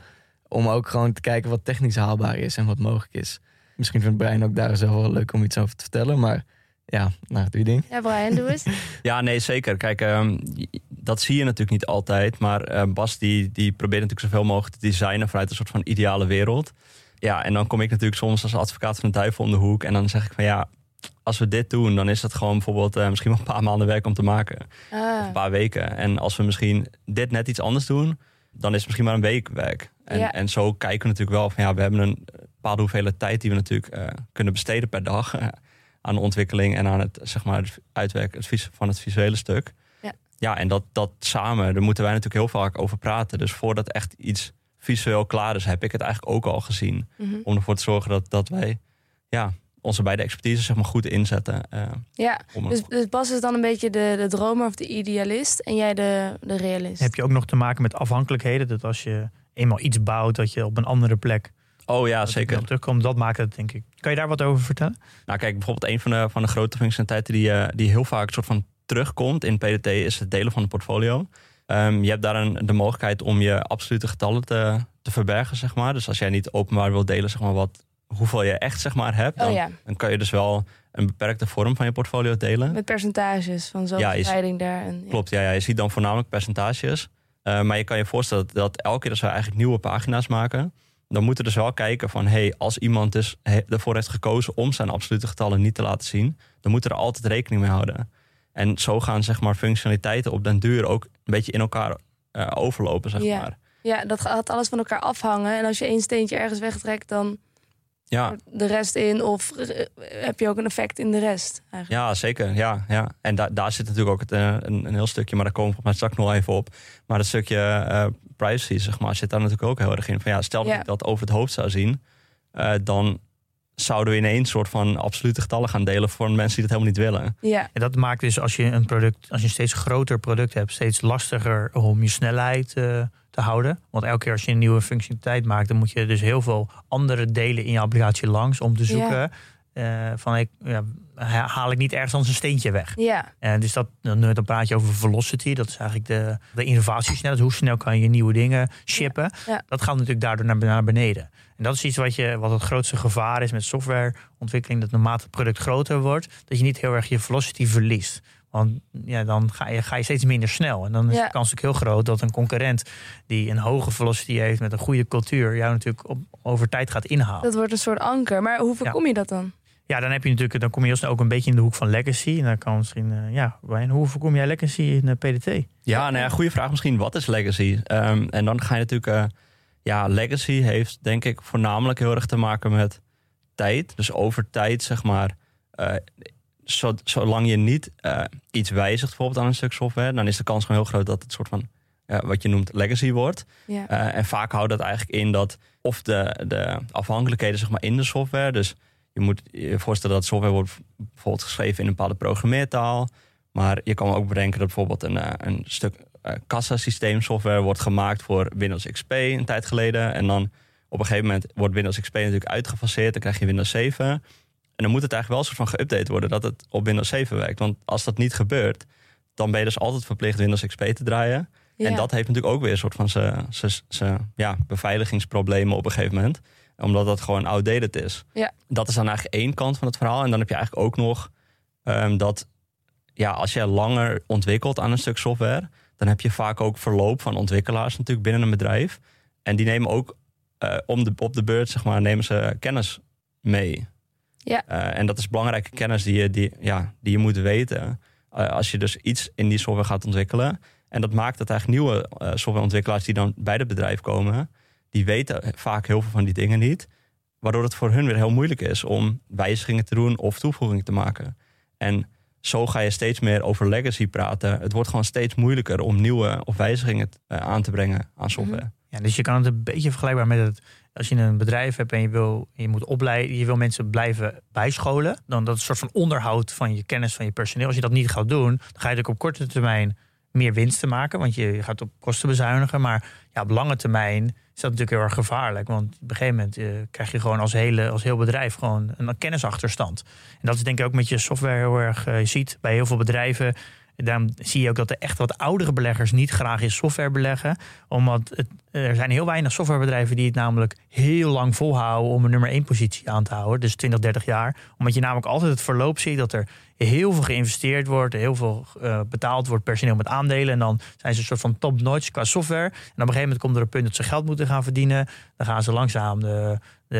Speaker 4: Om ook gewoon te kijken wat technisch haalbaar is en wat mogelijk is. Misschien vindt Brian ook daar zelf wel leuk om iets over te vertellen. Maar ja, nou, doe je ding.
Speaker 1: Ja, Brian, doe eens.
Speaker 3: Ja, nee, zeker. Kijk, ehm, dat zie je natuurlijk niet altijd. Maar eh, Bas die, die probeert natuurlijk zoveel mogelijk te designen vanuit een soort van ideale wereld. Ja, en dan kom ik natuurlijk soms als advocaat van de duivel om de hoek. En dan zeg ik van ja, als we dit doen, dan is dat gewoon bijvoorbeeld eh, misschien wel een paar maanden werk om te maken. Of
Speaker 1: Ah,
Speaker 3: een paar weken. En als we misschien dit net iets anders doen, dan is het misschien maar een week werk. En,
Speaker 1: Ja.
Speaker 3: en zo kijken we natuurlijk wel van ja, we hebben een bepaalde hoeveelheid tijd die we natuurlijk eh, kunnen besteden per dag. aan de ontwikkeling en aan het, zeg maar, het uitwerken het van het visuele stuk.
Speaker 1: Ja.
Speaker 3: en dat, dat samen, daar moeten wij natuurlijk heel vaak over praten. Dus voordat echt iets visueel klaar is, heb ik het eigenlijk ook al gezien.
Speaker 1: mhm.
Speaker 3: Om ervoor te zorgen dat, dat wij ja, onze beide expertise zeg maar, goed inzetten. eh,
Speaker 1: Ja,
Speaker 3: om
Speaker 1: dus, dus Bas is dan een beetje de, de dromer of de idealist en jij de, de realist.
Speaker 2: Heb je ook nog te maken met afhankelijkheden? Dat als je eenmaal iets bouwt, dat je op een andere plek
Speaker 3: oh ja, zeker.
Speaker 2: terugkomt. Dat maakt het, denk ik. Kan je daar wat over vertellen?
Speaker 3: Nou, kijk, bijvoorbeeld een van de, van de grote functionaliteiten die, eh, die heel vaak soort van terugkomt in PDT is het delen van een portfolio. Ehm, je hebt daar een, de mogelijkheid om je absolute getallen te, te verbergen, zeg maar. Dus als jij niet openbaar wilt delen, zeg maar, wat, hoeveel je echt zeg maar, hebt, dan,
Speaker 1: oh ja,
Speaker 3: dan kan je dus wel een beperkte vorm van je portfolio delen.
Speaker 1: met percentages van zo'n
Speaker 3: Ja,
Speaker 1: daar. En, ja.
Speaker 3: Klopt, ja, ja, je ziet dan voornamelijk percentages. Eh, maar je kan je voorstellen dat, dat elke keer als we eigenlijk nieuwe pagina's maken, dan moeten we dus wel kijken van, hey, als iemand dus ervoor heeft gekozen om zijn absolute getallen niet te laten zien, dan moeten we er altijd rekening mee houden. En zo gaan zeg maar functionaliteiten op den duur ook een beetje in elkaar eh, overlopen, zeg
Speaker 1: Ja.
Speaker 3: maar.
Speaker 1: Ja, dat gaat alles van elkaar afhangen. En als je één steentje ergens wegtrekt, dan
Speaker 3: Ja,
Speaker 1: de rest in. Of heb je ook een effect in de rest. Eigenlijk.
Speaker 3: ja zeker. Ja, ja. En da- daar zit natuurlijk ook het, eh, een, een heel stukje, maar daar komen we straks nog even op. Maar het stukje eh, privacy, zeg maar, zit daar natuurlijk ook heel erg in. Van ja, stel dat
Speaker 1: Ja.
Speaker 3: ik dat over het hoofd zou zien, dan zouden we ineens soort van absolute getallen gaan delen voor mensen die dat helemaal niet willen.
Speaker 1: Ja,
Speaker 2: En dat maakt dus als je een product, als je een steeds groter product hebt, steeds lastiger om je snelheid eh, te houden. Want elke keer als je een nieuwe functionaliteit maakt, dan moet je dus heel veel andere delen in je applicatie langs om te zoeken. eh, van ik, ja, haal ik niet ergens anders een steentje weg.
Speaker 1: ja,
Speaker 2: En dus dat, dan, dan praat je over velocity. Dat is eigenlijk de, de innovatiesnelheid. Hoe snel kan je nieuwe dingen shippen?
Speaker 1: Ja.
Speaker 2: Dat gaat natuurlijk daardoor naar, naar beneden. En dat is iets wat, je, wat het grootste gevaar is met softwareontwikkeling. Dat naarmate het product groter wordt, dat je niet heel erg je velocity verliest. Want ja, dan ga je, ga je steeds minder snel. En dan is
Speaker 1: Ja.
Speaker 2: de kans natuurlijk heel groot dat een concurrent die een hoge velocity heeft met een goede cultuur, jou natuurlijk op, over tijd gaat inhalen.
Speaker 1: dat wordt een soort anker. Maar hoe voorkom je dat dan?
Speaker 2: Ja, dan heb je natuurlijk, dan kom je heel snel ook een beetje in de hoek van legacy. En dan kan misschien, eh, ja, Brian, hoe voorkom jij legacy in de PDT?
Speaker 3: Ja, nou ja, goede vraag misschien. Wat is legacy? Ehm, en dan ga je natuurlijk... eh, ja, legacy heeft denk ik voornamelijk heel erg te maken met tijd. Dus over tijd, zeg maar... eh, zo- zolang je niet eh, iets wijzigt bijvoorbeeld aan een stuk software... dan is de kans gewoon heel groot dat het soort van... eh, wat je noemt legacy wordt.
Speaker 1: Ja,
Speaker 3: en vaak houdt dat eigenlijk in dat... of de, de afhankelijkheden zeg maar, in de software... dus je moet je voorstellen dat software wordt bijvoorbeeld geschreven in een bepaalde programmeertaal... Maar je kan ook bedenken dat bijvoorbeeld een, een stuk kassasysteem software wordt gemaakt voor Windows XP een tijd geleden. En dan op een gegeven moment wordt Windows XP natuurlijk uitgefaseerd. Dan krijg je Windows 7. En dan moet het eigenlijk wel soort van geüpdate worden dat het op Windows 7 werkt. Want als dat niet gebeurt, dan ben je dus altijd verplicht Windows XP te draaien. En dat heeft natuurlijk ook weer een soort van zijn ja, beveiligingsproblemen op een gegeven moment. Omdat dat gewoon outdated is.
Speaker 1: Ja.
Speaker 3: Dat is dan eigenlijk één kant van het verhaal. En dan heb je eigenlijk ook nog ehm, dat ja, als je langer ontwikkelt aan een stuk software, dan heb je vaak ook verloop van ontwikkelaars natuurlijk binnen een bedrijf. En die nemen ook eh, om de, op de beurt, zeg maar, nemen ze kennis mee.
Speaker 1: Ja.
Speaker 3: Eh, en dat is belangrijke kennis die je, die, ja, die je moet weten. eh, als je dus iets in die software gaat ontwikkelen. En dat maakt dat eigenlijk nieuwe softwareontwikkelaars die dan bij het bedrijf komen, die weten vaak heel veel van die dingen niet. waardoor het voor hun weer heel moeilijk is om wijzigingen te doen of toevoegingen te maken. En zo ga je steeds meer over legacy praten. Het wordt gewoon steeds moeilijker om nieuwe of wijzigingen uh, aan te brengen aan software.
Speaker 2: Ja, dus je kan het een beetje vergelijkbaar met het als je een bedrijf hebt en je wil, je moet opleiden, je wil mensen blijven bijscholen, dan dat is een soort van onderhoud van je kennis van je personeel. Als je dat niet gaat doen, dan ga je natuurlijk op korte termijn meer winst te maken, want je gaat op kosten bezuinigen. Maar ja, op lange termijn dat natuurlijk heel erg gevaarlijk. Want op een gegeven moment eh, krijg je gewoon als, hele, als heel bedrijf gewoon een kennisachterstand. En dat is denk ik ook met je software heel erg. Uh, je ziet bij heel veel bedrijven daarom zie je ook dat er echt wat oudere beleggers niet graag in software beleggen. Omdat het, er zijn heel weinig softwarebedrijven die het namelijk heel lang volhouden om een nummer 1 positie aan te houden. Dus 20, 30 jaar. Omdat je namelijk altijd het verloop ziet dat er heel veel geïnvesteerd wordt, heel veel uh, betaald wordt personeel met aandelen. En dan zijn ze een soort van top-notch qua software. En op een gegeven moment komt er een punt dat ze geld moeten gaan verdienen. Dan gaan ze langzaam de, de,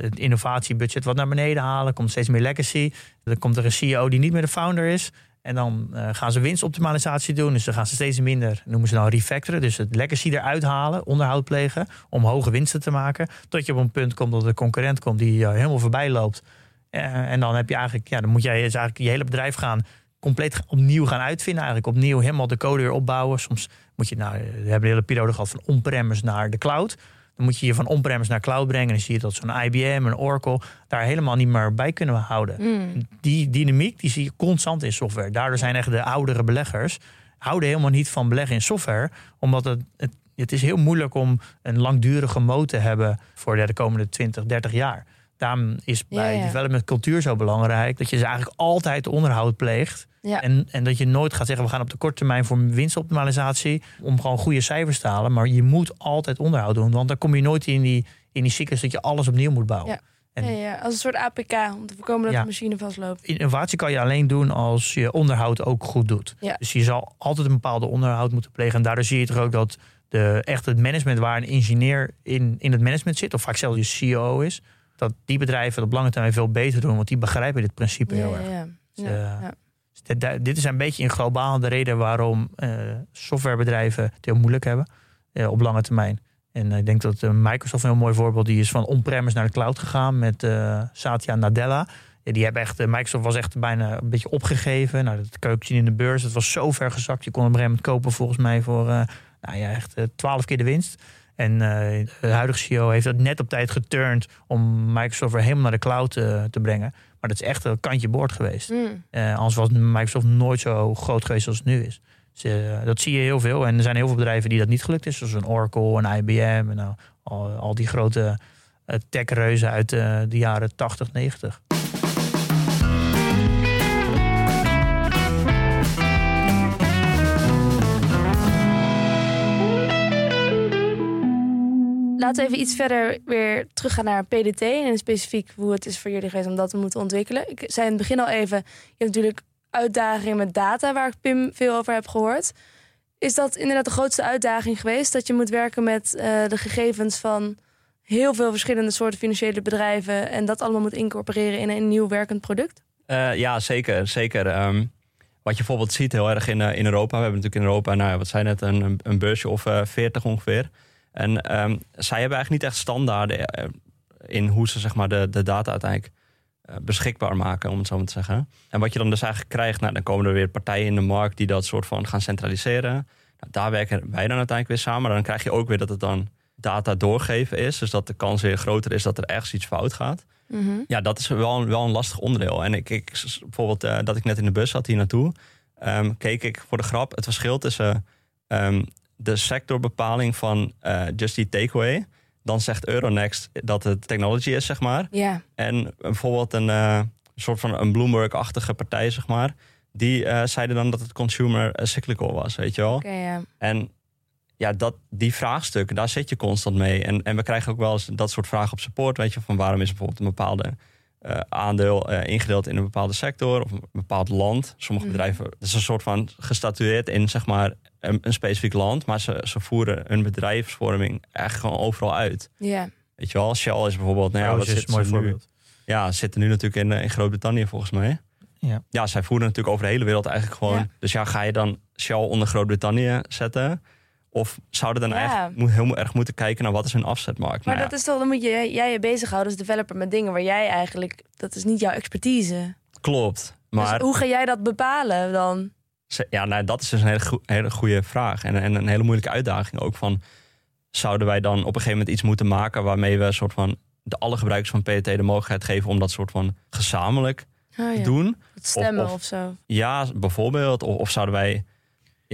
Speaker 2: het innovatiebudget wat naar beneden halen. Komt steeds meer legacy. Dan komt er een CEO die niet meer de founder is. En dan uh, gaan ze winstoptimalisatie doen. Dus dan gaan ze steeds minder, noemen ze nou refactoren. Dus het legacy eruit halen, onderhoud plegen. Om hoge winsten te maken. Tot je op een punt komt dat de concurrent komt die uh, helemaal voorbij loopt. Uh, en dan heb je eigenlijk, ja, dan moet jij dus eigenlijk je hele bedrijf gaan compleet opnieuw gaan uitvinden. Eigenlijk opnieuw helemaal de code weer opbouwen. Soms moet je, nou, we hebben een hele periode gehad van on-premise naar de cloud. Dan moet je je van on-premise naar cloud brengen. En dan zie je dat zo'n IBM, een Oracle daar helemaal niet meer bij kunnen houden.
Speaker 1: Mm.
Speaker 2: Die dynamiek die zie je constant in software. Daardoor zijn echt de oudere beleggers houden helemaal niet van beleggen in software. Omdat het, het, het is heel moeilijk om een langdurige moot te hebben voor de komende 20, 30 jaar. Daarom is bij
Speaker 1: Ja,
Speaker 2: development cultuur zo belangrijk dat je ze eigenlijk altijd onderhoud pleegt.
Speaker 1: Ja.
Speaker 2: En, en dat je nooit gaat zeggen, we gaan op de korte termijn voor winstoptimalisatie. Om gewoon goede cijfers te halen. Maar je moet altijd onderhoud doen. Want dan kom je nooit in die, in die cyclus dat je alles opnieuw moet bouwen.
Speaker 1: Ja.
Speaker 2: En
Speaker 1: Ja, ja, als een soort APK om te voorkomen dat
Speaker 2: Ja.
Speaker 1: de machine vastloopt.
Speaker 2: innovatie kan je alleen doen als je onderhoud ook goed doet.
Speaker 1: Ja.
Speaker 2: Dus je zal altijd een bepaalde onderhoud moeten plegen. En daardoor zie je toch ook dat de, echt het management waar een ingenieur in, in het management zit, of vaak zelfs je CEO is, dat die bedrijven het op lange termijn veel beter doen, want die begrijpen dit principe heel erg.
Speaker 1: ja,
Speaker 2: Dus,
Speaker 1: ja.
Speaker 2: eh,
Speaker 1: Ja.
Speaker 2: Dus dit- dit is een beetje in globaal de reden waarom eh, softwarebedrijven het heel moeilijk hebben eh, op lange termijn. En ik denk dat Microsoft een heel mooi voorbeeld die is van on-premise naar de cloud gegaan met Satya Nadella. Ja, die hebben echt, Microsoft was echt bijna een beetje opgegeven. Nou, dat kan je ook zien in de beurs. Het was zo ver gezakt. Je kon hem op een gegeven moment kopen volgens mij voor nou ja, echt twaalf keer de winst. En eh, de huidige CEO heeft dat net op tijd geturnd om Microsoft weer helemaal naar de cloud eh, te brengen. Maar dat is echt een kantje boord geweest.
Speaker 1: Mm.
Speaker 2: Eh, anders was Microsoft nooit zo groot geweest als het nu is. Dus, dat zie je heel veel. En er zijn heel veel bedrijven die dat niet gelukt is. Zoals een Oracle, een IBM. En nou, al, al die grote techreuzen uit de jaren 80, 90.
Speaker 1: Laten we even iets verder weer teruggaan naar PDT. En specifiek hoe het is voor jullie geweest om dat te moeten ontwikkelen. Ik zei in het begin al even, je hebt natuurlijk uitdagingen met data, waar ik Pim veel over heb gehoord. Is dat inderdaad de grootste uitdaging geweest? Dat je moet werken met eh, de gegevens van heel veel verschillende soorten financiële bedrijven. En dat allemaal moet incorporeren in een nieuw werkend product?
Speaker 3: Eh, ja, zeker. zeker. Ehm, wat je bijvoorbeeld ziet heel erg in, eh, in Europa. We hebben natuurlijk in Europa, nou, wat zijn het, een, een- beursje of eh 40 ongeveer. En ehm, zij hebben eigenlijk niet echt standaarden eh, in hoe ze zeg maar, de, de data uiteindelijk eh, beschikbaar maken, om het zo maar te zeggen. En wat je dan dus eigenlijk krijgt, nou, dan komen er weer partijen in de markt die dat soort van gaan centraliseren. Nou, daar werken wij dan uiteindelijk weer samen. Dan krijg je ook weer dat het dan data doorgeven is. Dus dat de kans weer groter is dat er ergens iets fout gaat. Ja, dat is wel een, wel een lastig onderdeel. En ik, ik bijvoorbeeld eh, dat ik net in de bus zat hier naartoe, ehm, keek ik voor de grap het verschil tussen ehm, de sectorbepaling van eh Just Eat Takeaway. Dan zegt Euronext dat het technology is, zeg maar.
Speaker 1: Ja,
Speaker 3: En bijvoorbeeld een eh, soort van een Bloomberg-achtige partij, zeg maar. Die eh, zeiden dan dat het consumer cyclical was, weet je wel.
Speaker 1: oké, ja.
Speaker 3: En ja, dat, die vraagstukken, daar zit je constant mee. En, en we krijgen ook wel eens dat soort vragen op support. Weet je, van waarom is bijvoorbeeld een bepaalde eh, aandeel eh, ingedeeld in een bepaalde sector of een bepaald land. Sommige
Speaker 1: Mhm.
Speaker 3: bedrijven, het is een soort van gestatueerd in zeg maar een, een specifiek land. Maar ze, ze voeren hun bedrijfsvorming echt gewoon overal uit.
Speaker 1: Ja,
Speaker 3: Weet je wel, Shell is bijvoorbeeld, nou ja, wat zit
Speaker 2: een mooi
Speaker 3: ze nu?
Speaker 2: voorbeeld.
Speaker 3: Ja, ze zitten nu natuurlijk in, eh, in Groot-Brittannië volgens mij.
Speaker 2: Ja.
Speaker 3: ja, zij voeren natuurlijk over de hele wereld eigenlijk gewoon.
Speaker 1: Ja.
Speaker 3: Dus ja, ga je dan Shell onder Groot-Brittannië zetten? Of zouden dan
Speaker 1: Ja.
Speaker 3: eigenlijk heel erg moeten kijken naar wat is hun afzetmarkt?
Speaker 1: Maar
Speaker 3: Nou ja,
Speaker 1: dat is toch, dan moet je, jij je bezighouden als developer met dingen waar jij eigenlijk, dat is niet jouw expertise.
Speaker 3: Klopt. Maar
Speaker 1: Dus hoe ga jij dat bepalen dan?
Speaker 3: ja, nou, dat is dus een hele, hele goede vraag. En, en een hele moeilijke uitdaging ook. Van, zouden wij dan op een gegeven moment iets moeten maken waarmee we een soort van de alle gebruikers van PET de mogelijkheid geven om dat soort van gezamenlijk
Speaker 1: Oh,
Speaker 3: te doen?
Speaker 1: Het stemmen
Speaker 3: Of-
Speaker 1: of,
Speaker 3: of-
Speaker 1: zo.
Speaker 3: Ja, bijvoorbeeld. Of, of zouden wij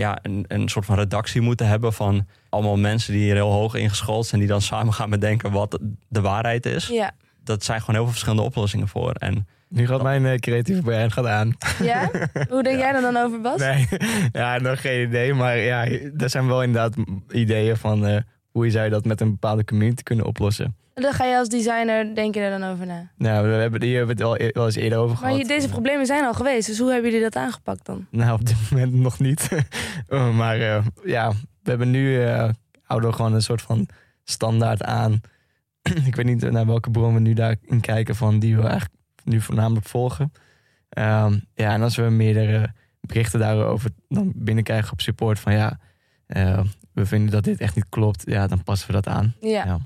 Speaker 3: ja, een, een soort van redactie moeten hebben van allemaal mensen die hier heel hoog ingeschoold zijn, die dan samen gaan bedenken wat de waarheid is.
Speaker 1: Ja.
Speaker 3: Dat zijn gewoon heel veel verschillende oplossingen voor. En
Speaker 4: Nu gaat mijn eh, creatieve brein gaat aan.
Speaker 1: Ja? Hoe denk jij er dan over, Bas?
Speaker 4: Nee, ja, nog geen idee. Maar ja, er zijn wel inderdaad ideeën van eh, hoe je zou dat met een bepaalde community kunnen oplossen.
Speaker 1: Dan ga je als designer, denk je er dan over na.
Speaker 4: Nou, we hebben, hier hebben we het al e- wel eens eerder over
Speaker 1: Maar
Speaker 4: gehad.
Speaker 1: je- deze problemen zijn al geweest, dus hoe hebben jullie dat aangepakt dan?
Speaker 4: Nou, op dit moment nog niet. Oh, maar eh, ja, we hebben nu, eh, houden we gewoon een soort van standaard aan. Ik weet niet naar welke bron we nu daarin kijken van die we eigenlijk nu voornamelijk volgen. Ehm, ja, en als we meerdere berichten daarover dan binnenkrijgen op support van ja, eh, we vinden dat dit echt niet klopt, ja, dan passen we dat aan.
Speaker 1: Ja.
Speaker 4: Ja.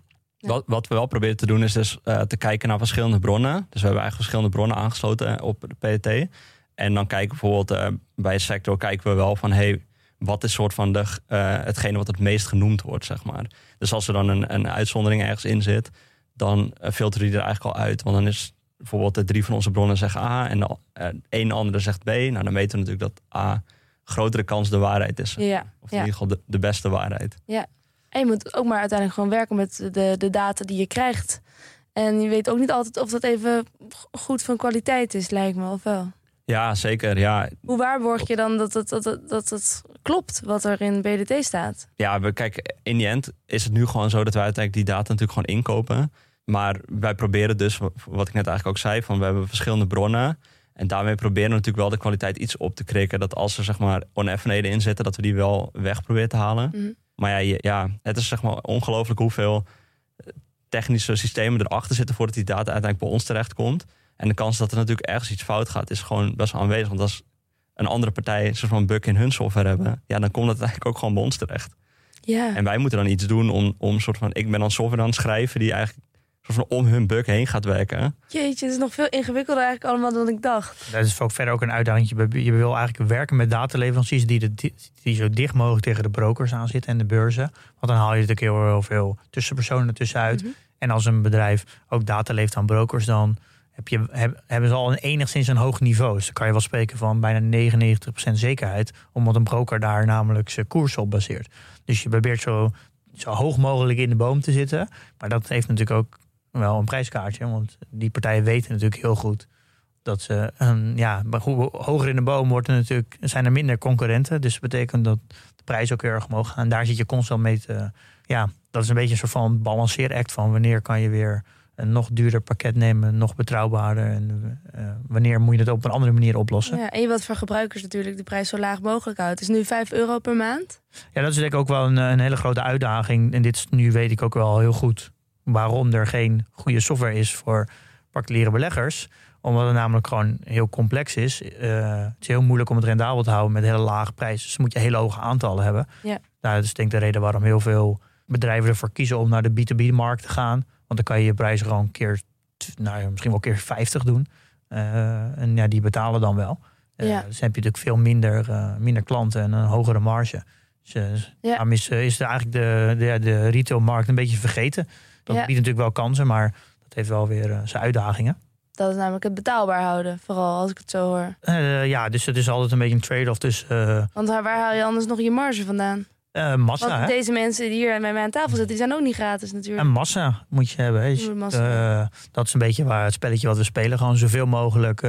Speaker 1: Ja.
Speaker 3: Wat, wat we wel proberen te doen is dus eh, te kijken naar verschillende bronnen. Dus we hebben eigenlijk verschillende bronnen aangesloten op de PET. En dan kijken bijvoorbeeld eh, bij sector kijken we wel van hey, wat is soort van de, eh, hetgene wat het meest genoemd wordt, zeg maar. Dus als er dan een, een uitzondering ergens in zit, dan eh, filteren die er eigenlijk al uit. Want dan is bijvoorbeeld de drie van onze bronnen zeggen A en de eh, een andere zegt B. Nou, dan weten we natuurlijk dat A grotere kans de waarheid is.
Speaker 1: Ja.
Speaker 3: Of in
Speaker 1: ja.
Speaker 3: ieder geval de, de beste waarheid.
Speaker 1: En je moet ook maar uiteindelijk gewoon werken met de, de data die je krijgt. En je weet ook niet altijd of dat even goed van kwaliteit is, lijkt me, of wel?
Speaker 3: Ja, zeker. Ja,
Speaker 1: Hoe waarborg je dan dat het, dat, het, dat het klopt wat er in BDT staat?
Speaker 3: Ja, we kijken, in die end is het nu gewoon zo dat wij uiteindelijk die data natuurlijk gewoon inkopen. Maar wij proberen dus, wat ik net eigenlijk ook zei, van we hebben verschillende bronnen. En daarmee proberen we natuurlijk wel de kwaliteit iets op te krikken. Dat als er zeg maar oneffenheden in zitten, dat we die wel weg proberen te halen.
Speaker 1: Mhm.
Speaker 3: Maar ja, ja, het is zeg maar ongelooflijk hoeveel eh, technische systemen erachter zitten voordat die data uiteindelijk bij ons terechtkomt. En de kans dat er natuurlijk ergens iets fout gaat, is gewoon best wel aanwezig. Want als een andere partij een soort van bug in hun software hebben, ja, dan komt dat eigenlijk ook gewoon bij ons terecht.
Speaker 1: Ja.
Speaker 3: En wij moeten dan iets doen om, om soort van, ik ben dan software aan het schrijven die eigenlijk van om hun bug heen gaat werken.
Speaker 1: Jeetje, het is nog veel ingewikkelder eigenlijk allemaal dan ik dacht.
Speaker 2: Dat is ook verder ook een uitdaging. Je, je wil eigenlijk werken met dataleveranciers die, de, die zo dicht mogelijk tegen de brokers aan zitten en de beurzen. Want dan haal je natuurlijk heel, heel veel tussenpersonen ertussen uit.
Speaker 1: Mhm.
Speaker 2: En als een bedrijf ook data levert aan brokers, dan heb je, heb- hebben ze al een enigszins een hoog niveau. Dus dan kan je wel spreken van bijna 99% zekerheid, omdat een broker daar namelijk zijn koers op baseert. Dus je probeert zo, zo hoog mogelijk in de boom te zitten. Maar dat heeft natuurlijk ook wel een prijskaartje, want die partijen weten natuurlijk heel goed dat ze, een, ja, hoe hoger in de boom wordt er natuurlijk, zijn er minder concurrenten. Dus dat betekent dat de prijs ook heel erg omhoog gaat. En daar zit je constant mee te, ja, dat is een beetje een soort van balanceeract van wanneer kan je weer een nog duurder pakket nemen, nog betrouwbaarder. En eh, wanneer moet je het op een andere manier oplossen? Ja.
Speaker 1: Ja, en je wilt voor gebruikers natuurlijk de prijs zo laag mogelijk houden. Het is nu 5 euro per maand.
Speaker 2: dat is denk ik ook wel een, een hele grote uitdaging. En dit is, nu weet ik ook wel heel goed waarom er geen goede software is voor particuliere beleggers. Omdat het namelijk gewoon heel complex is. Eh, het is heel moeilijk om het rendabel te houden met hele lage prijzen. Dus moet je hele hoge aantallen hebben.
Speaker 1: Ja.
Speaker 2: Nou, dat is denk ik de reden waarom heel veel bedrijven ervoor kiezen om naar de B2B-markt te gaan. Want dan kan je je prijzen gewoon keer, t- nou, misschien wel keer 50 doen. Eh, en ja, die betalen dan wel. Eh,
Speaker 1: Ja.
Speaker 2: Dus dan heb je natuurlijk veel minder, minder klanten en een hogere marge. Dus,
Speaker 1: Ja.
Speaker 2: daarom is, is eigenlijk de, de, de retailmarkt een beetje vergeten. Dat biedt natuurlijk wel kansen, maar dat heeft wel weer eh, zijn uitdagingen.
Speaker 1: Dat is namelijk het betaalbaar houden, vooral als ik het zo hoor.
Speaker 2: Eh, ja, dus het is altijd een beetje een trade-off eh,
Speaker 1: Want waar haal je anders nog je marge vandaan?
Speaker 2: eh, massa.
Speaker 1: Want
Speaker 2: hè?
Speaker 1: deze mensen die hier met mij aan tafel zitten, die zijn ook niet gratis
Speaker 2: En
Speaker 1: natuurlijk.
Speaker 2: massa moet je hebben. hè. Dus,
Speaker 1: massa
Speaker 2: dat is een beetje waar het spelletje wat we spelen. Gewoon zoveel mogelijk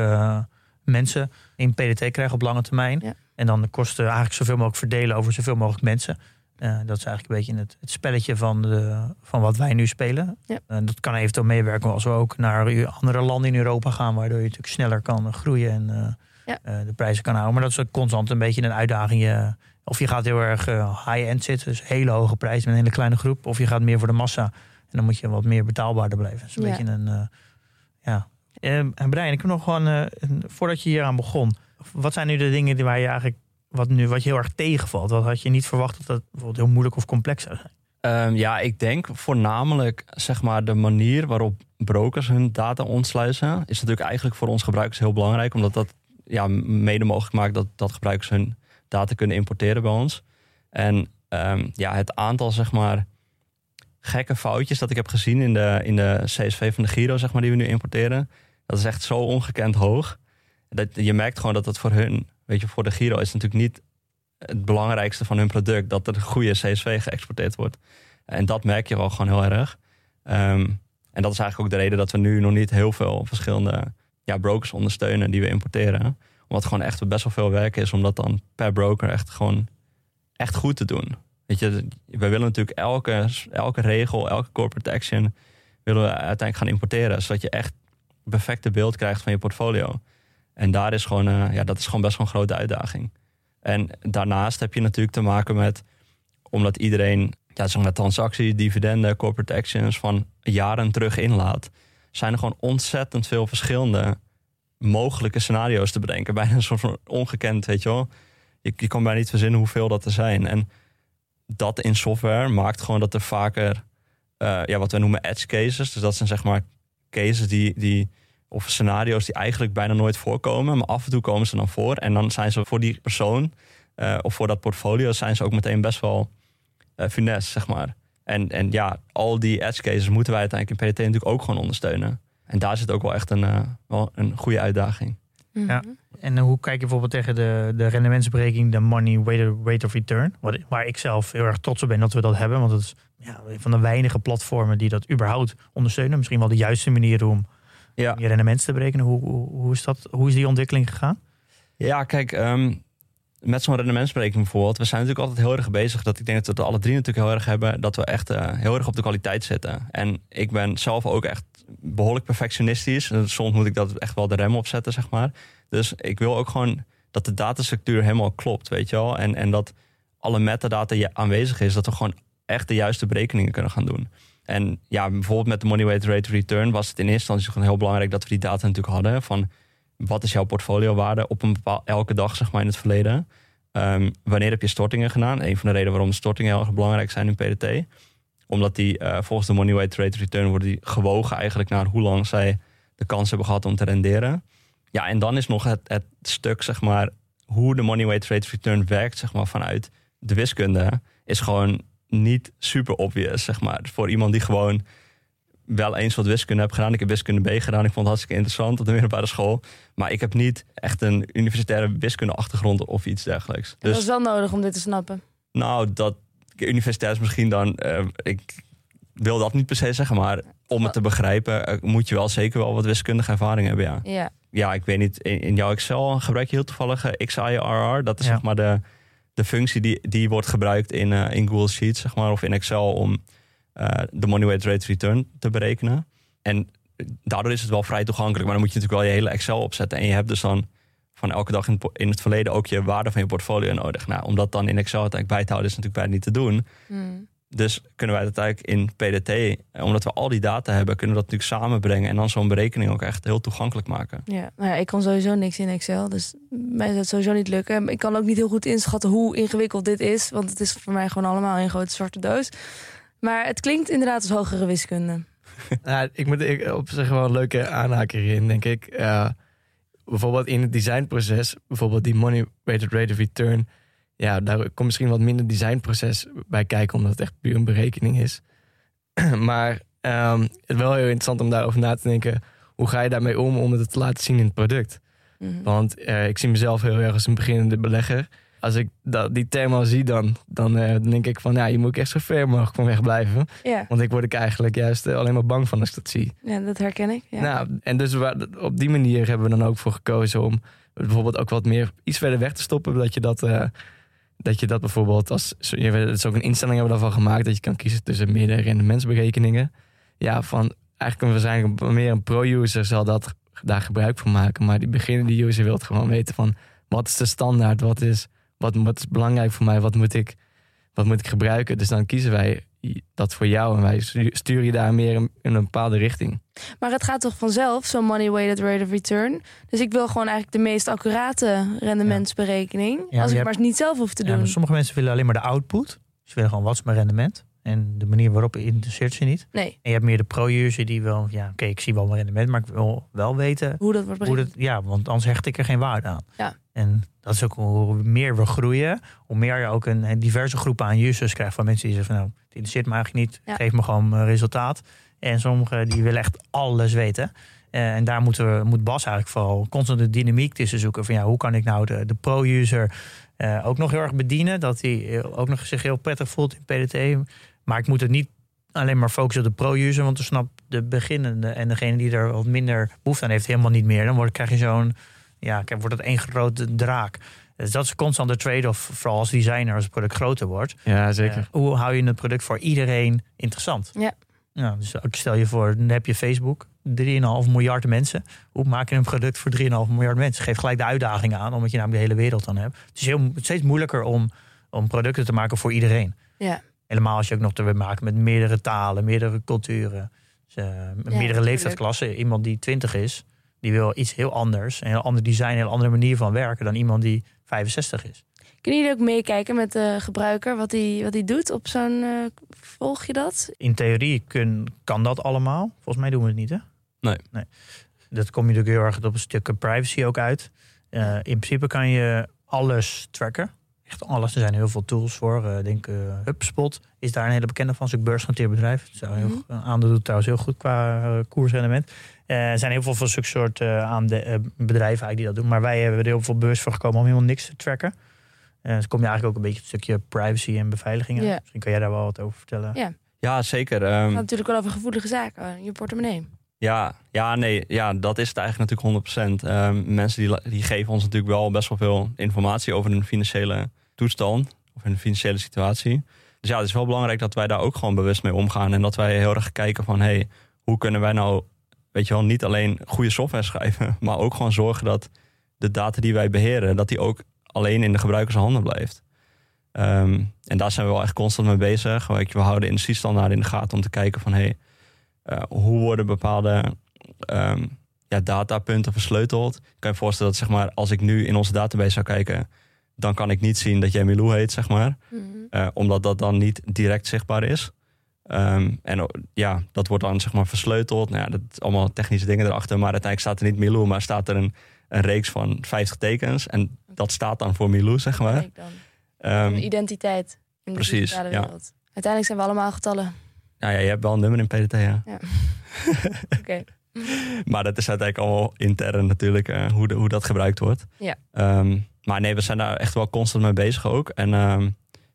Speaker 2: mensen in PDT krijgen op lange termijn.
Speaker 1: Ja.
Speaker 2: En dan de kosten eigenlijk zoveel mogelijk verdelen over zoveel mogelijk mensen. Eh, dat is eigenlijk een beetje het, het spelletje van, de, van wat wij nu spelen.
Speaker 1: Ja.
Speaker 2: Eh, dat kan eventueel meewerken als we ook naar andere landen in Europa gaan, waardoor je natuurlijk sneller kan groeien en eh,
Speaker 1: Ja.
Speaker 2: eh, de prijzen kan houden. Maar dat is ook constant een beetje een uitdaging. Je- of je gaat heel erg high-end zitten, dus hele hoge prijzen met een hele kleine groep. Of je gaat meer voor de massa en dan moet je wat meer betaalbaarder blijven. Dat is een
Speaker 1: Ja.
Speaker 2: beetje een, ja. En Brian, ik heb nog gewoon, voordat je hier aan begon, wat zijn nu de dingen die waar je eigenlijk wat nu wat je heel erg tegenvalt? Wat had je niet verwacht dat dat bijvoorbeeld heel moeilijk of complex zou zijn?
Speaker 3: Ehm, ja, ik denk voornamelijk zeg maar, de manier waarop brokers hun data ontsluiten... is natuurlijk eigenlijk voor ons gebruikers heel belangrijk. Omdat dat ja, mede mogelijk maakt dat, dat gebruikers hun data kunnen importeren bij ons. En ehm, ja, het aantal zeg maar, gekke foutjes dat ik heb gezien in de, in de CSV van de Giro, zeg maar, die we nu importeren... dat is echt zo ongekend hoog. Dat, je merkt gewoon dat het voor hun, weet je, voor de Giro is natuurlijk niet het belangrijkste van hun product dat er goede CSV geëxporteerd wordt. En dat merk je wel gewoon heel erg. Ehm, en dat is eigenlijk ook de reden dat we nu nog niet heel veel verschillende ja, brokers ondersteunen die we importeren. Omdat het gewoon echt best wel veel werk is om dat dan per broker echt gewoon echt goed te doen. Weet je, we willen natuurlijk elke, elke regel, elke corporate action willen we uiteindelijk gaan importeren. Zodat je echt perfecte beeld krijgt van je portfolio. En daar is gewoon, uh, ja, dat is gewoon best wel een grote uitdaging. En daarnaast heb je natuurlijk te maken met, omdat iedereen ja, zo'n transacties, dividenden, corporate actions van jaren terug inlaat, zijn er gewoon ontzettend veel verschillende mogelijke scenario's te bedenken. Bijna soort ongekend, weet je wel. Je, je kan bijna niet verzinnen hoeveel dat er zijn. En dat in software maakt gewoon dat er vaker, uh, ja, wat wij noemen edge cases. Dus dat zijn zeg maar cases die, die of scenario's die eigenlijk bijna nooit voorkomen, maar af en toe komen ze dan voor. En dan zijn ze voor die persoon uh, of voor dat portfolio zijn ze ook meteen best wel uh, funest, zeg maar. En, en ja, al die edge cases moeten wij uiteindelijk in PDT natuurlijk ook gewoon ondersteunen. En daar zit ook wel echt een, uh, wel een goede uitdaging.
Speaker 2: Mm -hmm. Ja. En hoe kijk je bijvoorbeeld tegen de, de rendementsberekening, de money weighted rate of return? Wat, waar ik zelf heel erg trots op ben dat we dat hebben. Want het is ja, een van de weinige platformen die dat überhaupt ondersteunen. Misschien wel de juiste manier om ja. je rendement te berekenen. Hoe, hoe, hoe, is dat, hoe is die ontwikkeling gegaan?
Speaker 3: Ja, kijk, um, met zo'n rendementsberekening bijvoorbeeld. We zijn natuurlijk altijd heel erg bezig. Dat ik denk dat we het alle drie natuurlijk heel erg hebben. Dat we echt uh, heel erg op de kwaliteit zitten. En ik ben zelf ook echt behoorlijk perfectionistisch. Soms moet ik dat echt wel de rem opzetten, zeg maar. Dus ik wil ook gewoon dat de datastructuur helemaal klopt, weet je wel. En, en dat alle metadata aanwezig is. Dat we gewoon echt de juiste berekeningen kunnen gaan doen. En ja, bijvoorbeeld met de money weight rate return was het in eerste instantie gewoon heel belangrijk dat we die data natuurlijk hadden. Van wat is jouw portfoliowaarde op een bepaal, elke dag, zeg maar, in het verleden. Um, wanneer heb je stortingen gedaan? Een van de redenen waarom stortingen heel erg belangrijk zijn in PDT. Omdat die uh, volgens de money weight rate return worden die gewogen eigenlijk naar hoe lang zij de kans hebben gehad om te renderen. Ja, en dan is nog het, het stuk, zeg maar, hoe de money weight rate return werkt, zeg maar, vanuit de wiskunde, is gewoon niet super obvious, zeg maar. Voor iemand die gewoon wel eens wat wiskunde heb gedaan. Ik heb wiskunde B gedaan. Ik vond het hartstikke interessant op de middelbare school. Maar ik heb niet echt een universitaire wiskunde achtergrond of iets dergelijks.
Speaker 1: Dus, dat is wel nodig om dit te snappen.
Speaker 3: Nou, dat universitair is misschien dan... Uh, ik wil dat niet per se zeggen, maar om het te begrijpen... Uh, moet je wel zeker wel wat wiskundige ervaring hebben, ja.
Speaker 1: Ja,
Speaker 3: ja ik weet niet. In, in jouw Excel gebruik je heel toevallig uh, XIRR. Dat is ja. zeg maar de, de functie die, die wordt gebruikt in, in Google Sheets, zeg maar. Of in Excel om uh, de money weight rate return te berekenen. En daardoor is het wel vrij toegankelijk. Maar dan moet je natuurlijk wel je hele Excel opzetten. En je hebt dus dan van elke dag in, in het verleden ook je waarde van je portfolio nodig. Nou, om dat dan in Excel uiteindelijk bij te houden, is natuurlijk bijna niet te doen.
Speaker 1: Hmm.
Speaker 3: Dus kunnen wij dat eigenlijk in PDT, omdat we al die data hebben, kunnen we dat natuurlijk samenbrengen en dan zo'n berekening ook echt heel toegankelijk maken.
Speaker 1: Ja, nou ja, ik kan sowieso niks in Excel, dus mij is dat sowieso niet lukken. Ik kan ook niet heel goed inschatten hoe ingewikkeld dit is, want het is voor mij gewoon allemaal een grote zwarte doos. Maar het klinkt inderdaad als hogere wiskunde.
Speaker 4: nou, ik moet ik, op zich wel een leuke aanhaker hierin, denk ik. Uh, bijvoorbeeld in het designproces, bijvoorbeeld die money weighted rate of return. Ja, daar komt misschien wat minder designproces bij kijken, omdat het echt puur een berekening is. maar um, het is wel heel interessant om daarover na te denken. Hoe ga je daarmee om om het te laten zien in het product? Mm -hmm. Want uh, ik zie mezelf heel erg als een beginnende belegger als ik dat, die thema zie, dan, dan uh, denk ik van ja, je moet echt zo ver mogelijk van weg blijven.
Speaker 1: Ja.
Speaker 4: Want ik word ik eigenlijk juist uh, alleen maar bang van als ik dat zie.
Speaker 1: Ja, dat herken ik. Ja.
Speaker 4: Nou, en dus op die manier hebben we dan ook voor gekozen om bijvoorbeeld ook wat meer iets verder weg te stoppen. Dat je dat, dat, je dat bijvoorbeeld als. Het is ook een instelling hebben we daarvan gemaakt dat je kan kiezen tussen meerdere rendementsberekeningen. Ja, van eigenlijk waarschijnlijk meer een pro-user zal dat daar gebruik van maken. Maar die beginnende user wil gewoon weten van wat is de standaard, wat is wat, wat is belangrijk voor mij? Wat moet, ik, wat moet ik gebruiken? Dus dan kiezen wij dat voor jou en wij stu- sturen je daar meer in, in een bepaalde richting.
Speaker 1: Maar het gaat toch vanzelf, zo'n money weighted rate of return. Dus ik wil gewoon eigenlijk de meest accurate rendementsberekening.
Speaker 2: Ja,
Speaker 1: als ik
Speaker 2: hebt-
Speaker 1: maar eens niet zelf hoef te
Speaker 2: Ja,
Speaker 1: doen.
Speaker 2: maar sommige mensen willen alleen maar de output. Ze willen gewoon wat is mijn rendement. En de manier waarop interesseert ze niet.
Speaker 1: Nee,
Speaker 2: En je hebt meer de pro-user die wel, ja, oké, ik zie wel mijn rendement, maar ik wil wel weten
Speaker 1: hoe dat wordt
Speaker 2: hoe
Speaker 1: berekend.
Speaker 2: dat, ja, want anders hecht ik er geen waarde aan.
Speaker 1: Ja.
Speaker 2: En dat is ook hoe meer we groeien, hoe meer je ook een, een diverse groep aan users krijgt van mensen die zeggen van nou, het interesseert me eigenlijk niet,
Speaker 1: Ja.
Speaker 2: geef me gewoon mijn resultaat. En sommigen die willen echt alles weten. Eh, en daar moeten we, moet Bas eigenlijk vooral constant de dynamiek tussen zoeken. Van ja, hoe kan ik nou de, de pro-user eh, ook nog heel erg bedienen? Dat hij eh, ook nog zich heel prettig voelt in PDT. Maar ik moet het niet alleen maar focussen op de pro-user. Want dan snapt de beginnende en degene die er wat minder behoefte aan heeft helemaal niet meer. Dan wordt, krijg je zo'n, ja, kijk, wordt het één grote draak. Dus dat is constant de trade-off, vooral als designer, als het product groter wordt.
Speaker 4: Ja, zeker.
Speaker 2: Eh, hoe hou je het product voor iedereen interessant?
Speaker 1: Ja.
Speaker 2: Ja, dus ook stel je voor, dan heb je Facebook, 3,5 miljard mensen. Hoe maak je een product voor 3,5 miljard mensen? Geef gelijk de uitdaging aan, omdat je namelijk de hele wereld dan hebt. Het is heel, steeds moeilijker om, om producten te maken voor iedereen.
Speaker 1: Ja.
Speaker 2: Helemaal als je ook nog te maken met meerdere talen, meerdere culturen, dus, eh, meerdere leeftijdsklassen. Iemand die 20 is, die wil iets heel anders, een heel ander design, een heel andere manier van werken dan iemand die 65 is.
Speaker 1: Kunnen jullie ook meekijken met de gebruiker wat hij wat hij doet op zo'n... eh, volg je dat?
Speaker 2: In theorie kun, kan dat allemaal. Volgens mij doen we het niet, hè?
Speaker 3: Nee.
Speaker 2: nee. Dat kom je natuurlijk heel erg op een stuk privacy ook uit. Eh, in principe kan je alles tracken. Echt alles. Er zijn heel veel tools voor. Eh, Ik denk eh, HubSpot is daar een hele bekende van. Het is een beursgenoteerd bedrijf. Het zou heel,
Speaker 1: Mhm.
Speaker 2: een aandeel doet trouwens heel goed qua eh, koersrendement. Eh, er zijn heel veel van zulke soort eh, aande- eh, bedrijven eigenlijk die dat doen. Maar wij hebben er heel veel beurs voor gekomen om helemaal niks te tracken. Eh, dus kom je eigenlijk ook een beetje het stukje privacy en beveiliging aan. Misschien kan jij daar wel wat over vertellen.
Speaker 1: Ja.
Speaker 3: Ja, zeker.
Speaker 1: Het
Speaker 3: ehm,
Speaker 1: gaat natuurlijk wel over gevoelige zaken. Je portemonnee.
Speaker 3: Ja, ja, nee, ja, dat is het eigenlijk natuurlijk 100%. Ehm, mensen die, die geven ons natuurlijk wel best wel veel informatie over hun financiële toestand of hun financiële situatie. Dus ja, het is wel belangrijk dat wij daar ook gewoon bewust mee omgaan en dat wij heel erg kijken van, hey, hoe kunnen wij nou, weet je wel, niet alleen goede software schrijven, maar ook gewoon zorgen dat de data die wij beheren, dat die ook alleen in de gebruikers handen blijft. Ehm, en daar zijn we wel echt constant mee bezig. We houden industriestandaarden in de gaten om te kijken van, hey, hoe worden bepaalde ehm, ja, datapunten versleuteld. Ik kan je voorstellen dat zeg maar, als ik nu in onze database zou kijken, dan kan ik niet zien dat jij Milou heet, zeg maar.
Speaker 1: Mhm.
Speaker 3: Eh, omdat dat dan niet direct zichtbaar is. Ehm, en o- ja, dat wordt dan zeg maar versleuteld. Nou ja, dat is allemaal technische dingen erachter. Maar uiteindelijk staat er niet Milou, maar staat er een, een reeks van 50 tekens. En dat staat dan voor Milou, zeg maar.
Speaker 1: Een identiteit in de
Speaker 3: precies,
Speaker 1: digitale
Speaker 3: ja.
Speaker 1: wereld. Uiteindelijk zijn we allemaal getallen.
Speaker 3: Nou ja, je hebt wel een nummer in PDT, ja.
Speaker 1: Oké.
Speaker 3: Maar dat is uiteindelijk allemaal intern natuurlijk, eh, hoe, de- hoe dat gebruikt wordt.
Speaker 1: Ja.
Speaker 3: Ehm, maar nee, we zijn daar echt wel constant mee bezig ook. En ehm,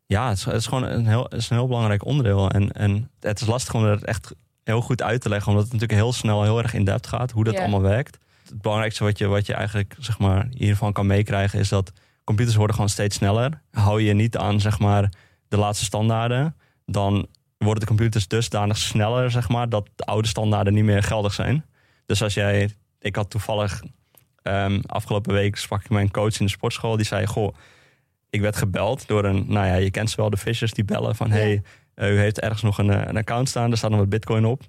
Speaker 3: ja, het is, het is gewoon een heel, het is een heel belangrijk onderdeel. En, en het is lastig om het echt heel goed uit te leggen, omdat het natuurlijk heel snel heel erg in depth gaat, hoe dat
Speaker 1: Ja.
Speaker 3: allemaal werkt. Het belangrijkste wat je, wat je eigenlijk zeg maar, hiervan kan meekrijgen, is dat computers worden gewoon steeds sneller. Hou je niet aan zeg maar, de laatste standaarden, dan worden de computers dusdanig sneller, zeg maar, dat de oude standaarden niet meer geldig zijn. Dus als jij, ik had toevallig ehm, afgelopen week sprak ik mijn coach in de sportschool, die zei: Goh, ik werd gebeld door een, nou ja, je kent ze wel, de fishers die bellen van:
Speaker 1: Ja.
Speaker 3: hey, eh, u heeft ergens nog een, eh, een account staan, er staat nog wat Bitcoin op.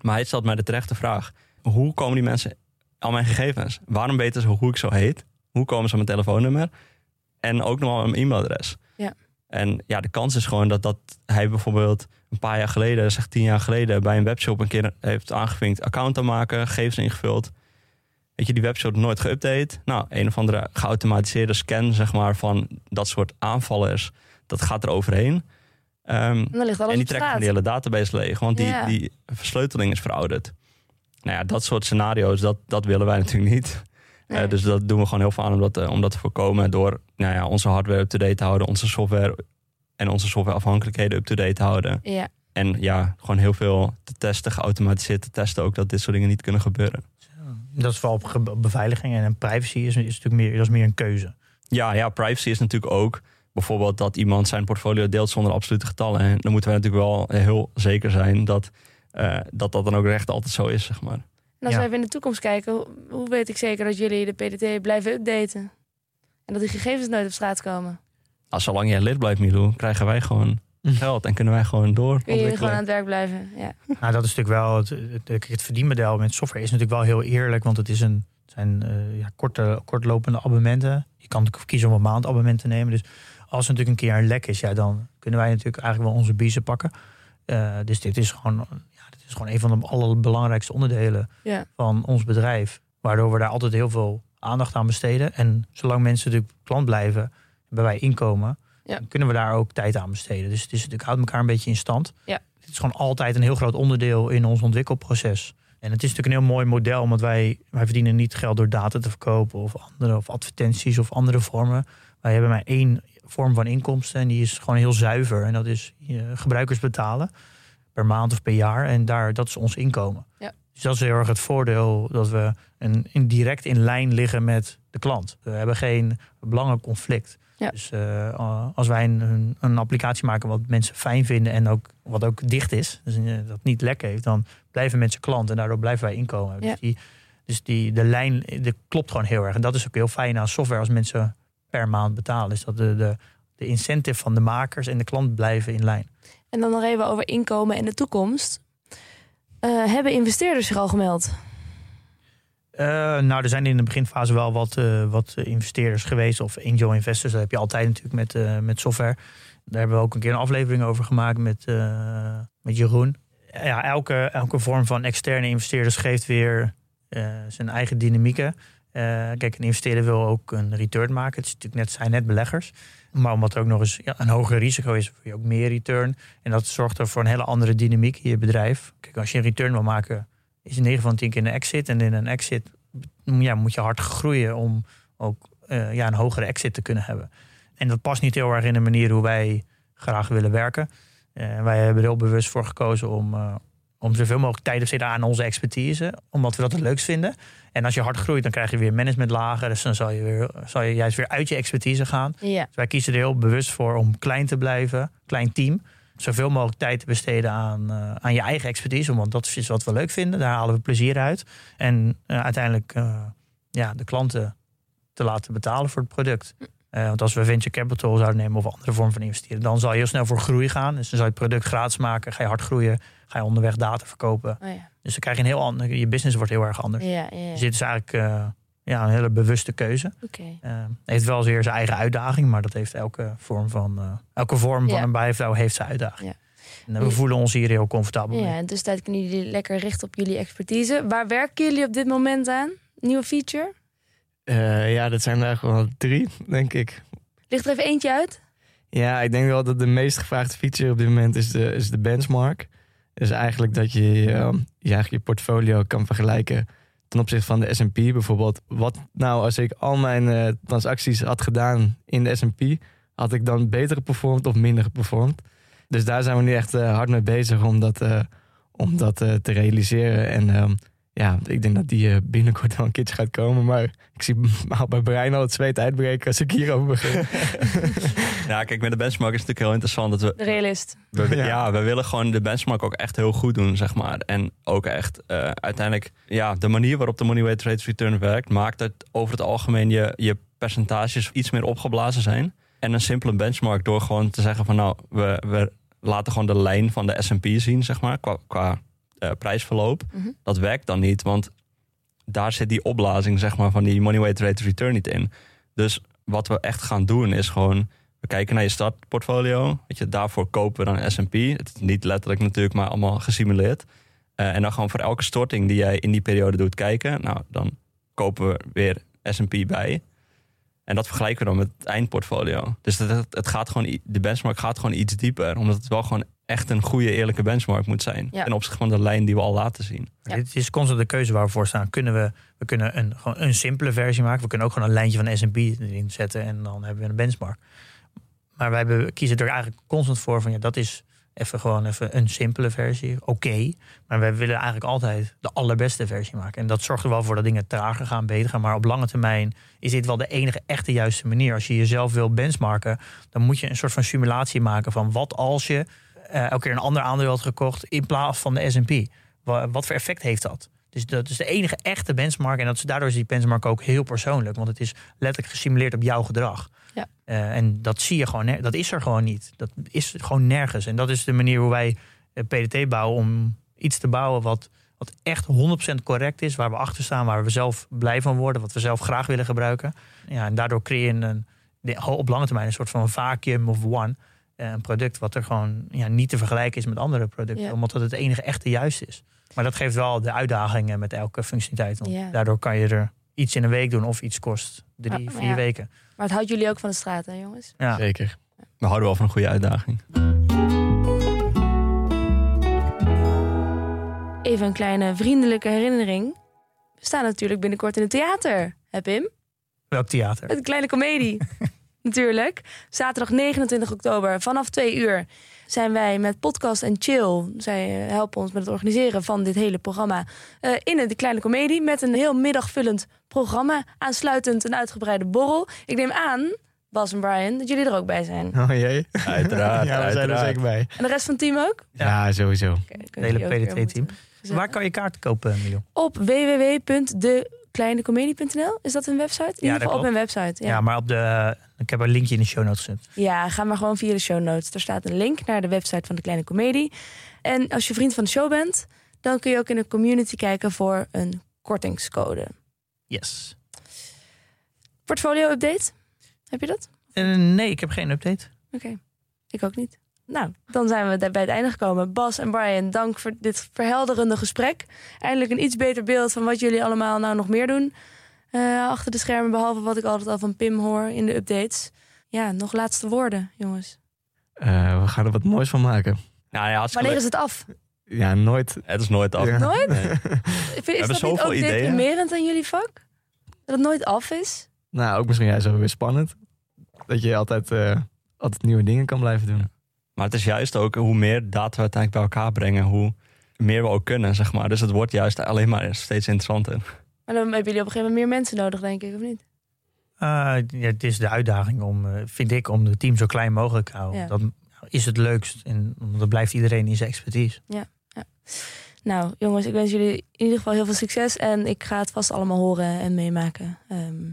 Speaker 3: Maar hij stelt mij de terechte vraag: hoe komen die mensen aan mijn gegevens? Waarom weten ze hoe ik zo heet? Hoe komen ze aan mijn telefoonnummer? En ook nog wel een e-mailadres.
Speaker 1: Ja.
Speaker 3: En ja, de kans is gewoon dat, dat hij bijvoorbeeld een paar jaar geleden, zeg tien jaar geleden, bij een webshop een keer heeft aangevinkt account aanmaken, gegevens ingevuld. Weet je, die webshop nooit geüpdate. Nou, een of andere geautomatiseerde scan, zeg maar, van dat soort aanvallers, dat gaat er overheen. Ehm,
Speaker 1: En
Speaker 3: die trekken
Speaker 1: straat.
Speaker 3: die hele database leeg, want die, die versleuteling is verouderd. Nou ja, dat soort scenario's, dat, dat willen wij natuurlijk niet.
Speaker 1: Nee.
Speaker 3: Eh, dus dat doen we gewoon heel veel aan om dat, eh, om dat te voorkomen door nou ja, onze hardware up-to-date te houden, onze software en onze softwareafhankelijkheden up-to-date te houden.
Speaker 1: Ja.
Speaker 3: En ja, gewoon heel veel te testen, geautomatiseerd te testen ook dat dit soort dingen niet kunnen gebeuren.
Speaker 2: Dat is vooral op beveiliging en privacy is, is natuurlijk meer, dat is meer een keuze.
Speaker 3: Ja, ja, privacy is natuurlijk ook bijvoorbeeld dat iemand zijn portfolio deelt zonder absolute getallen. En dan moeten we natuurlijk wel heel zeker zijn dat eh, dat, dat dan ook echt altijd zo is, zeg maar.
Speaker 1: En als
Speaker 2: Ja.
Speaker 1: we even in de toekomst kijken, hoe weet ik zeker dat jullie de PDT blijven updaten? En dat die gegevens nooit op straat komen?
Speaker 3: Als zolang jij lid blijft, Milou, krijgen wij gewoon geld en kunnen wij gewoon door.
Speaker 1: Kun je gewoon aan het werk blijven? Ja.
Speaker 2: Nou, dat is natuurlijk wel het, het, het verdienmodel met software is natuurlijk wel heel eerlijk, want het is een het zijn uh, ja, korte, kortlopende abonnementen. Je kan natuurlijk kiezen om een maandabonnement te nemen. Dus als er natuurlijk een keer een lek is, ja, dan kunnen wij natuurlijk eigenlijk wel onze biezen pakken. Uh, dus dit is gewoon, ja, dit is gewoon een van de allerbelangrijkste onderdelen
Speaker 1: ja.
Speaker 2: van ons bedrijf. Waardoor we daar altijd heel veel aandacht aan besteden. En zolang mensen natuurlijk klant blijven, hebben wij inkomen,
Speaker 1: ja.
Speaker 2: dan kunnen we daar ook tijd aan besteden. Dus het is natuurlijk houdt elkaar een beetje in stand.
Speaker 1: Ja.
Speaker 2: Het is gewoon altijd een heel groot onderdeel in ons ontwikkelproces. En het is natuurlijk een heel mooi model, want wij, wij verdienen niet geld door data te verkopen of andere of advertenties of andere vormen. Wij hebben maar één vorm van inkomsten en die is gewoon heel zuiver. En dat is uh, gebruikers betalen per maand of per jaar. En daar, dat is ons inkomen.
Speaker 1: Ja.
Speaker 2: Dus dat is heel erg het voordeel dat we een, in direct in lijn liggen met de klant. We hebben geen belangenconflict.
Speaker 1: Ja.
Speaker 2: Dus uh, als wij een, een, applicatie maken wat mensen fijn vinden en ook wat ook dicht is, dus uh, dat niet lek heeft, dan blijven mensen klant en daardoor blijven wij inkomen.
Speaker 1: Ja.
Speaker 2: Dus, die, dus die, de lijn de klopt gewoon heel erg. En dat is ook heel fijn aan software als mensen per maand betalen. Is dat de, de, de incentive van de makers en de klant blijven in lijn.
Speaker 1: En dan nog even over inkomen en de toekomst. Uh, hebben investeerders zich al gemeld?
Speaker 2: Uh, nou, er zijn in de beginfase wel wat, uh, wat investeerders geweest. Of angel investors. Dat heb je altijd natuurlijk met, uh, met software. Daar hebben we ook een keer een aflevering over gemaakt met, met Jeroen. Ja, elke, elke vorm van externe investeerders geeft weer zijn eigen dynamieken. kijk, een investeerder wil ook een return maken. Het is natuurlijk net, zijn net beleggers. Maar omdat er ook nog eens ja, een hoger risico is, wil je ook meer return. En dat zorgt er voor een hele andere dynamiek in je bedrijf. Kijk, als je een return wil maken, is in 9 van 10 keer een exit. En in een exit ja, moet je hard groeien om ook uh, ja, een hogere exit te kunnen hebben. En dat past niet heel erg in de manier hoe wij graag willen werken. Uh, wij hebben er heel bewust voor gekozen om, uh, om zoveel mogelijk tijd te besteden aan onze expertise. Omdat we dat het leukst vinden. En als je hard groeit, dan krijg je weer managementlagen. Dus dan zal je, weer, zal je juist weer uit je expertise gaan.
Speaker 1: Ja.
Speaker 2: Dus wij kiezen er heel bewust voor om klein te blijven, klein team zoveel mogelijk tijd te besteden aan, uh, aan je eigen expertise. Want dat is wat we leuk vinden. Daar halen we plezier uit. En uh, uiteindelijk uh, ja, de klanten te laten betalen voor het product. want als we venture capital zouden nemen of andere vorm van investeren, dan zal je heel snel voor groei gaan. Dus dan zal je het product gratis maken, ga je hard groeien, ga je onderweg data verkopen.
Speaker 1: Oh ja.
Speaker 2: Dus dan krijg je een heel ander, je business wordt heel erg anders.
Speaker 1: Ja, ja, ja.
Speaker 2: Dus dit is eigenlijk ja, een hele bewuste keuze.
Speaker 1: Okay.
Speaker 2: Uh, heeft wel weer zijn eigen uitdaging, maar dat heeft elke vorm van, uh, elke vorm
Speaker 1: Ja.
Speaker 2: van een bijvrouw heeft zijn uitdaging.
Speaker 1: Ja.
Speaker 2: En we voelen ons hier heel comfortabel
Speaker 1: Ja,
Speaker 2: mee.
Speaker 1: en dus tijd kunnen jullie lekker richten op jullie expertise. Waar werken jullie op dit moment aan? Nieuwe feature?
Speaker 4: Eh, ja, dat zijn er eigenlijk wel drie, denk ik.
Speaker 1: Ligt er even eentje uit?
Speaker 4: Ja, ik denk wel dat de meest gevraagde feature op dit moment is de, is de benchmark. Dus eigenlijk dat je, eh, je eigenlijk je portfolio kan vergelijken ten opzichte van de S&P bijvoorbeeld. Wat nou als ik al mijn eh, transacties had gedaan in de S&P, had ik dan beter geperformd of minder geperformd? Dus daar zijn we nu echt eh, hard mee bezig om dat, eh, om dat te realiseren. En ehm, ja, ik denk dat die eh, binnenkort wel een keertje gaat komen. Maar ik zie al bij Brein al het zweet uitbreken als ik hierover begin.
Speaker 3: Ja, kijk, met de benchmark is het natuurlijk heel interessant dat we
Speaker 1: De realist.
Speaker 3: We, ja.
Speaker 4: Ja.
Speaker 3: we willen gewoon de benchmark ook echt heel goed doen, zeg maar. En ook echt eh, uiteindelijk, ja, de manier waarop de Money Weight Return werkt, maakt dat over het algemeen je, je percentages iets meer opgeblazen zijn. En een simpele benchmark door gewoon te zeggen van nou, we, we laten gewoon de lijn van de S&P zien, zeg maar, qua, qua eh, prijsverloop.
Speaker 1: Mhm.
Speaker 3: Dat werkt dan niet, want daar zit die opblazing, zeg maar, van die Money Weight Rate Return niet in. Dus wat we echt gaan doen is gewoon we kijken naar je startportfolio. Weet je, daarvoor kopen we dan S&P. Het is niet letterlijk natuurlijk, maar allemaal gesimuleerd. Eh, en dan gewoon voor elke storting die jij in die periode doet kijken. Nou, dan kopen we weer S&P bij. En dat vergelijken we dan met het eindportfolio. Dus het, het, het gaat gewoon, de benchmark gaat gewoon iets dieper. Omdat het wel gewoon echt een goede, eerlijke benchmark moet zijn.
Speaker 1: Ja.
Speaker 3: Ten opzichte van de lijn die we al laten zien.
Speaker 1: Ja.
Speaker 2: Dit is constant de keuze waar we voor staan. Kunnen we, we kunnen een, gewoon een simpele versie maken. We kunnen ook gewoon een lijntje van de S&P erin zetten. En dan hebben we een benchmark. Maar wij hebben, kiezen er eigenlijk constant voor van ja, dat is even gewoon even een simpele versie. Oké. Maar wij willen eigenlijk altijd de allerbeste versie maken. En dat zorgt er wel voor dat dingen trager gaan, beter gaan. Maar op lange termijn is dit wel de enige echte juiste manier. Als je jezelf wil benchmarken, dan moet je een soort van simulatie maken van wat als je eh, elke keer een ander aandeel had gekocht in plaats van de S&P. Wa- Wat voor effect heeft dat? Dus dat is de enige echte benchmark. En dat is, daardoor is die benchmark ook heel persoonlijk. Want het is letterlijk gesimuleerd op jouw gedrag.
Speaker 1: Ja.
Speaker 2: Eh, en dat zie je gewoon, dat is er gewoon niet. Dat is gewoon nergens. En dat is de manier hoe wij eh, PDT bouwen om iets te bouwen wat, wat echt 100% correct is. Waar we achter staan, waar we zelf blij van worden. Wat we zelf graag willen gebruiken. Ja, en daardoor creëer je een, op lange termijn een soort van vacuum of one. Eh, Een product wat er gewoon ja, niet te vergelijken is met andere producten.
Speaker 1: Ja.
Speaker 2: Omdat het het enige echte juist is. Maar dat geeft wel de uitdagingen met elke functionaliteit. Want
Speaker 1: Ja.
Speaker 2: daardoor kan je er iets in een week doen of iets kost drie,
Speaker 1: maar
Speaker 2: vier
Speaker 1: ja.
Speaker 2: weken.
Speaker 1: Maar het houdt jullie ook van de straat, hè, jongens?
Speaker 2: Ja.
Speaker 4: Zeker.
Speaker 3: We houden wel van een goede uitdaging.
Speaker 1: Even een kleine vriendelijke herinnering. We staan natuurlijk binnenkort in het theater. Hè, Pim?
Speaker 2: Welk theater?
Speaker 1: Met een kleine komedie. Natuurlijk. Zaterdag 29 oktober vanaf 2 uur zijn wij met Podcast en Chill. Zij eh, helpen ons met het organiseren van dit hele programma. eh, in de kleine komedie met een heel middagvullend programma. Aansluitend een uitgebreide borrel. Ik neem aan, Bas en Brian, dat jullie er ook bij zijn.
Speaker 4: Oh jee.
Speaker 3: Uiteraard,
Speaker 4: ja, we zijn er
Speaker 3: uiteraard.
Speaker 4: zeker bij.
Speaker 1: En de rest van het team ook?
Speaker 4: Ja, sowieso.
Speaker 1: Kunnen
Speaker 2: hele
Speaker 1: weer
Speaker 2: PDT-team. Waar kan je kaarten kopen, Milo?
Speaker 1: Op www.dekleinecomedie.nl Is dat een website? In
Speaker 2: Ja,
Speaker 1: ieder geval op mijn website.
Speaker 2: Ja.
Speaker 1: Ja.
Speaker 2: maar op de, ik heb een linkje in de show notes gezet.
Speaker 1: ja, ga maar gewoon via de show notes. Er staat een link naar de website van de Kleine Comedie. En als je vriend van de show bent, dan kun je ook in de community kijken voor een kortingscode.
Speaker 2: Yes.
Speaker 1: Portfolio update? Heb je dat?
Speaker 2: Eh, nee, ik heb geen update.
Speaker 1: Oké, ik ook niet. Nou, dan zijn we daar bij het einde gekomen. Bas en Brian, dank voor dit verhelderende gesprek. Eindelijk een iets beter beeld van wat jullie allemaal nou nog meer doen. eh, achter de schermen, behalve wat ik altijd al van Pim hoor in de updates. Ja, nog laatste woorden, jongens.
Speaker 4: Eh, we gaan er wat moois van maken.
Speaker 3: Nou ja,
Speaker 1: Wanneer is het af?
Speaker 4: Ja, nooit.
Speaker 3: Het is nooit af.
Speaker 4: Ja.
Speaker 1: Nooit?
Speaker 3: Nee.
Speaker 1: Is dat niet ook
Speaker 3: ideeën.
Speaker 1: deprimerend aan jullie vak? Dat het nooit af is?
Speaker 4: Nou, ook misschien juist wel weer spannend. Dat je altijd, eh, altijd nieuwe dingen kan blijven doen.
Speaker 3: Maar het is juist ook hoe meer data we uiteindelijk bij elkaar brengen, hoe meer we ook kunnen, zeg maar. Dus het wordt juist alleen maar steeds interessanter.
Speaker 1: Maar dan hebben jullie op een gegeven moment meer mensen nodig, denk ik, of niet?
Speaker 2: Eh, ja, het is de uitdaging om, eh, vind ik, om het team zo klein mogelijk te houden.
Speaker 1: Ja.
Speaker 2: Dat is het leukst. En dan blijft iedereen in zijn expertise.
Speaker 1: Nou, jongens, ik wens jullie in ieder geval heel veel succes. En ik ga het vast allemaal horen en meemaken. Ehm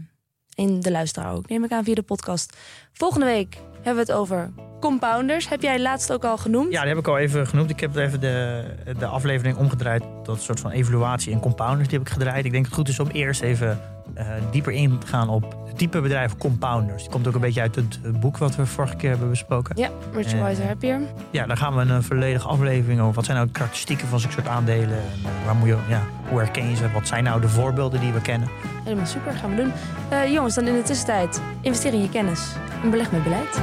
Speaker 1: in de luisteraar ook, neem ik aan via de podcast. Volgende week hebben we het over compounders. Heb jij laatst ook al genoemd?
Speaker 2: Ja, die heb ik al even genoemd. Ik heb even de, de aflevering omgedraaid tot een soort van evaluatie en compounders. Die heb ik gedraaid. Ik denk dat het goed is om eerst even eh, dieper in te gaan op het type bedrijf compounders. Die komt ook een beetje uit het eh, boek wat we vorige keer hebben besproken.
Speaker 1: Ja, Richard
Speaker 2: Eh,
Speaker 1: Happier.
Speaker 2: Ja, daar gaan we een volledige aflevering over. Wat zijn nou de karakteristieken van zulke soort aandelen? En, waar moet je, ja, hoe herken je ze? Wat zijn nou de voorbeelden die we kennen?
Speaker 1: Helemaal super, gaan we doen. Jongens, dan in de tussentijd investeer in je kennis en beleg met beleid.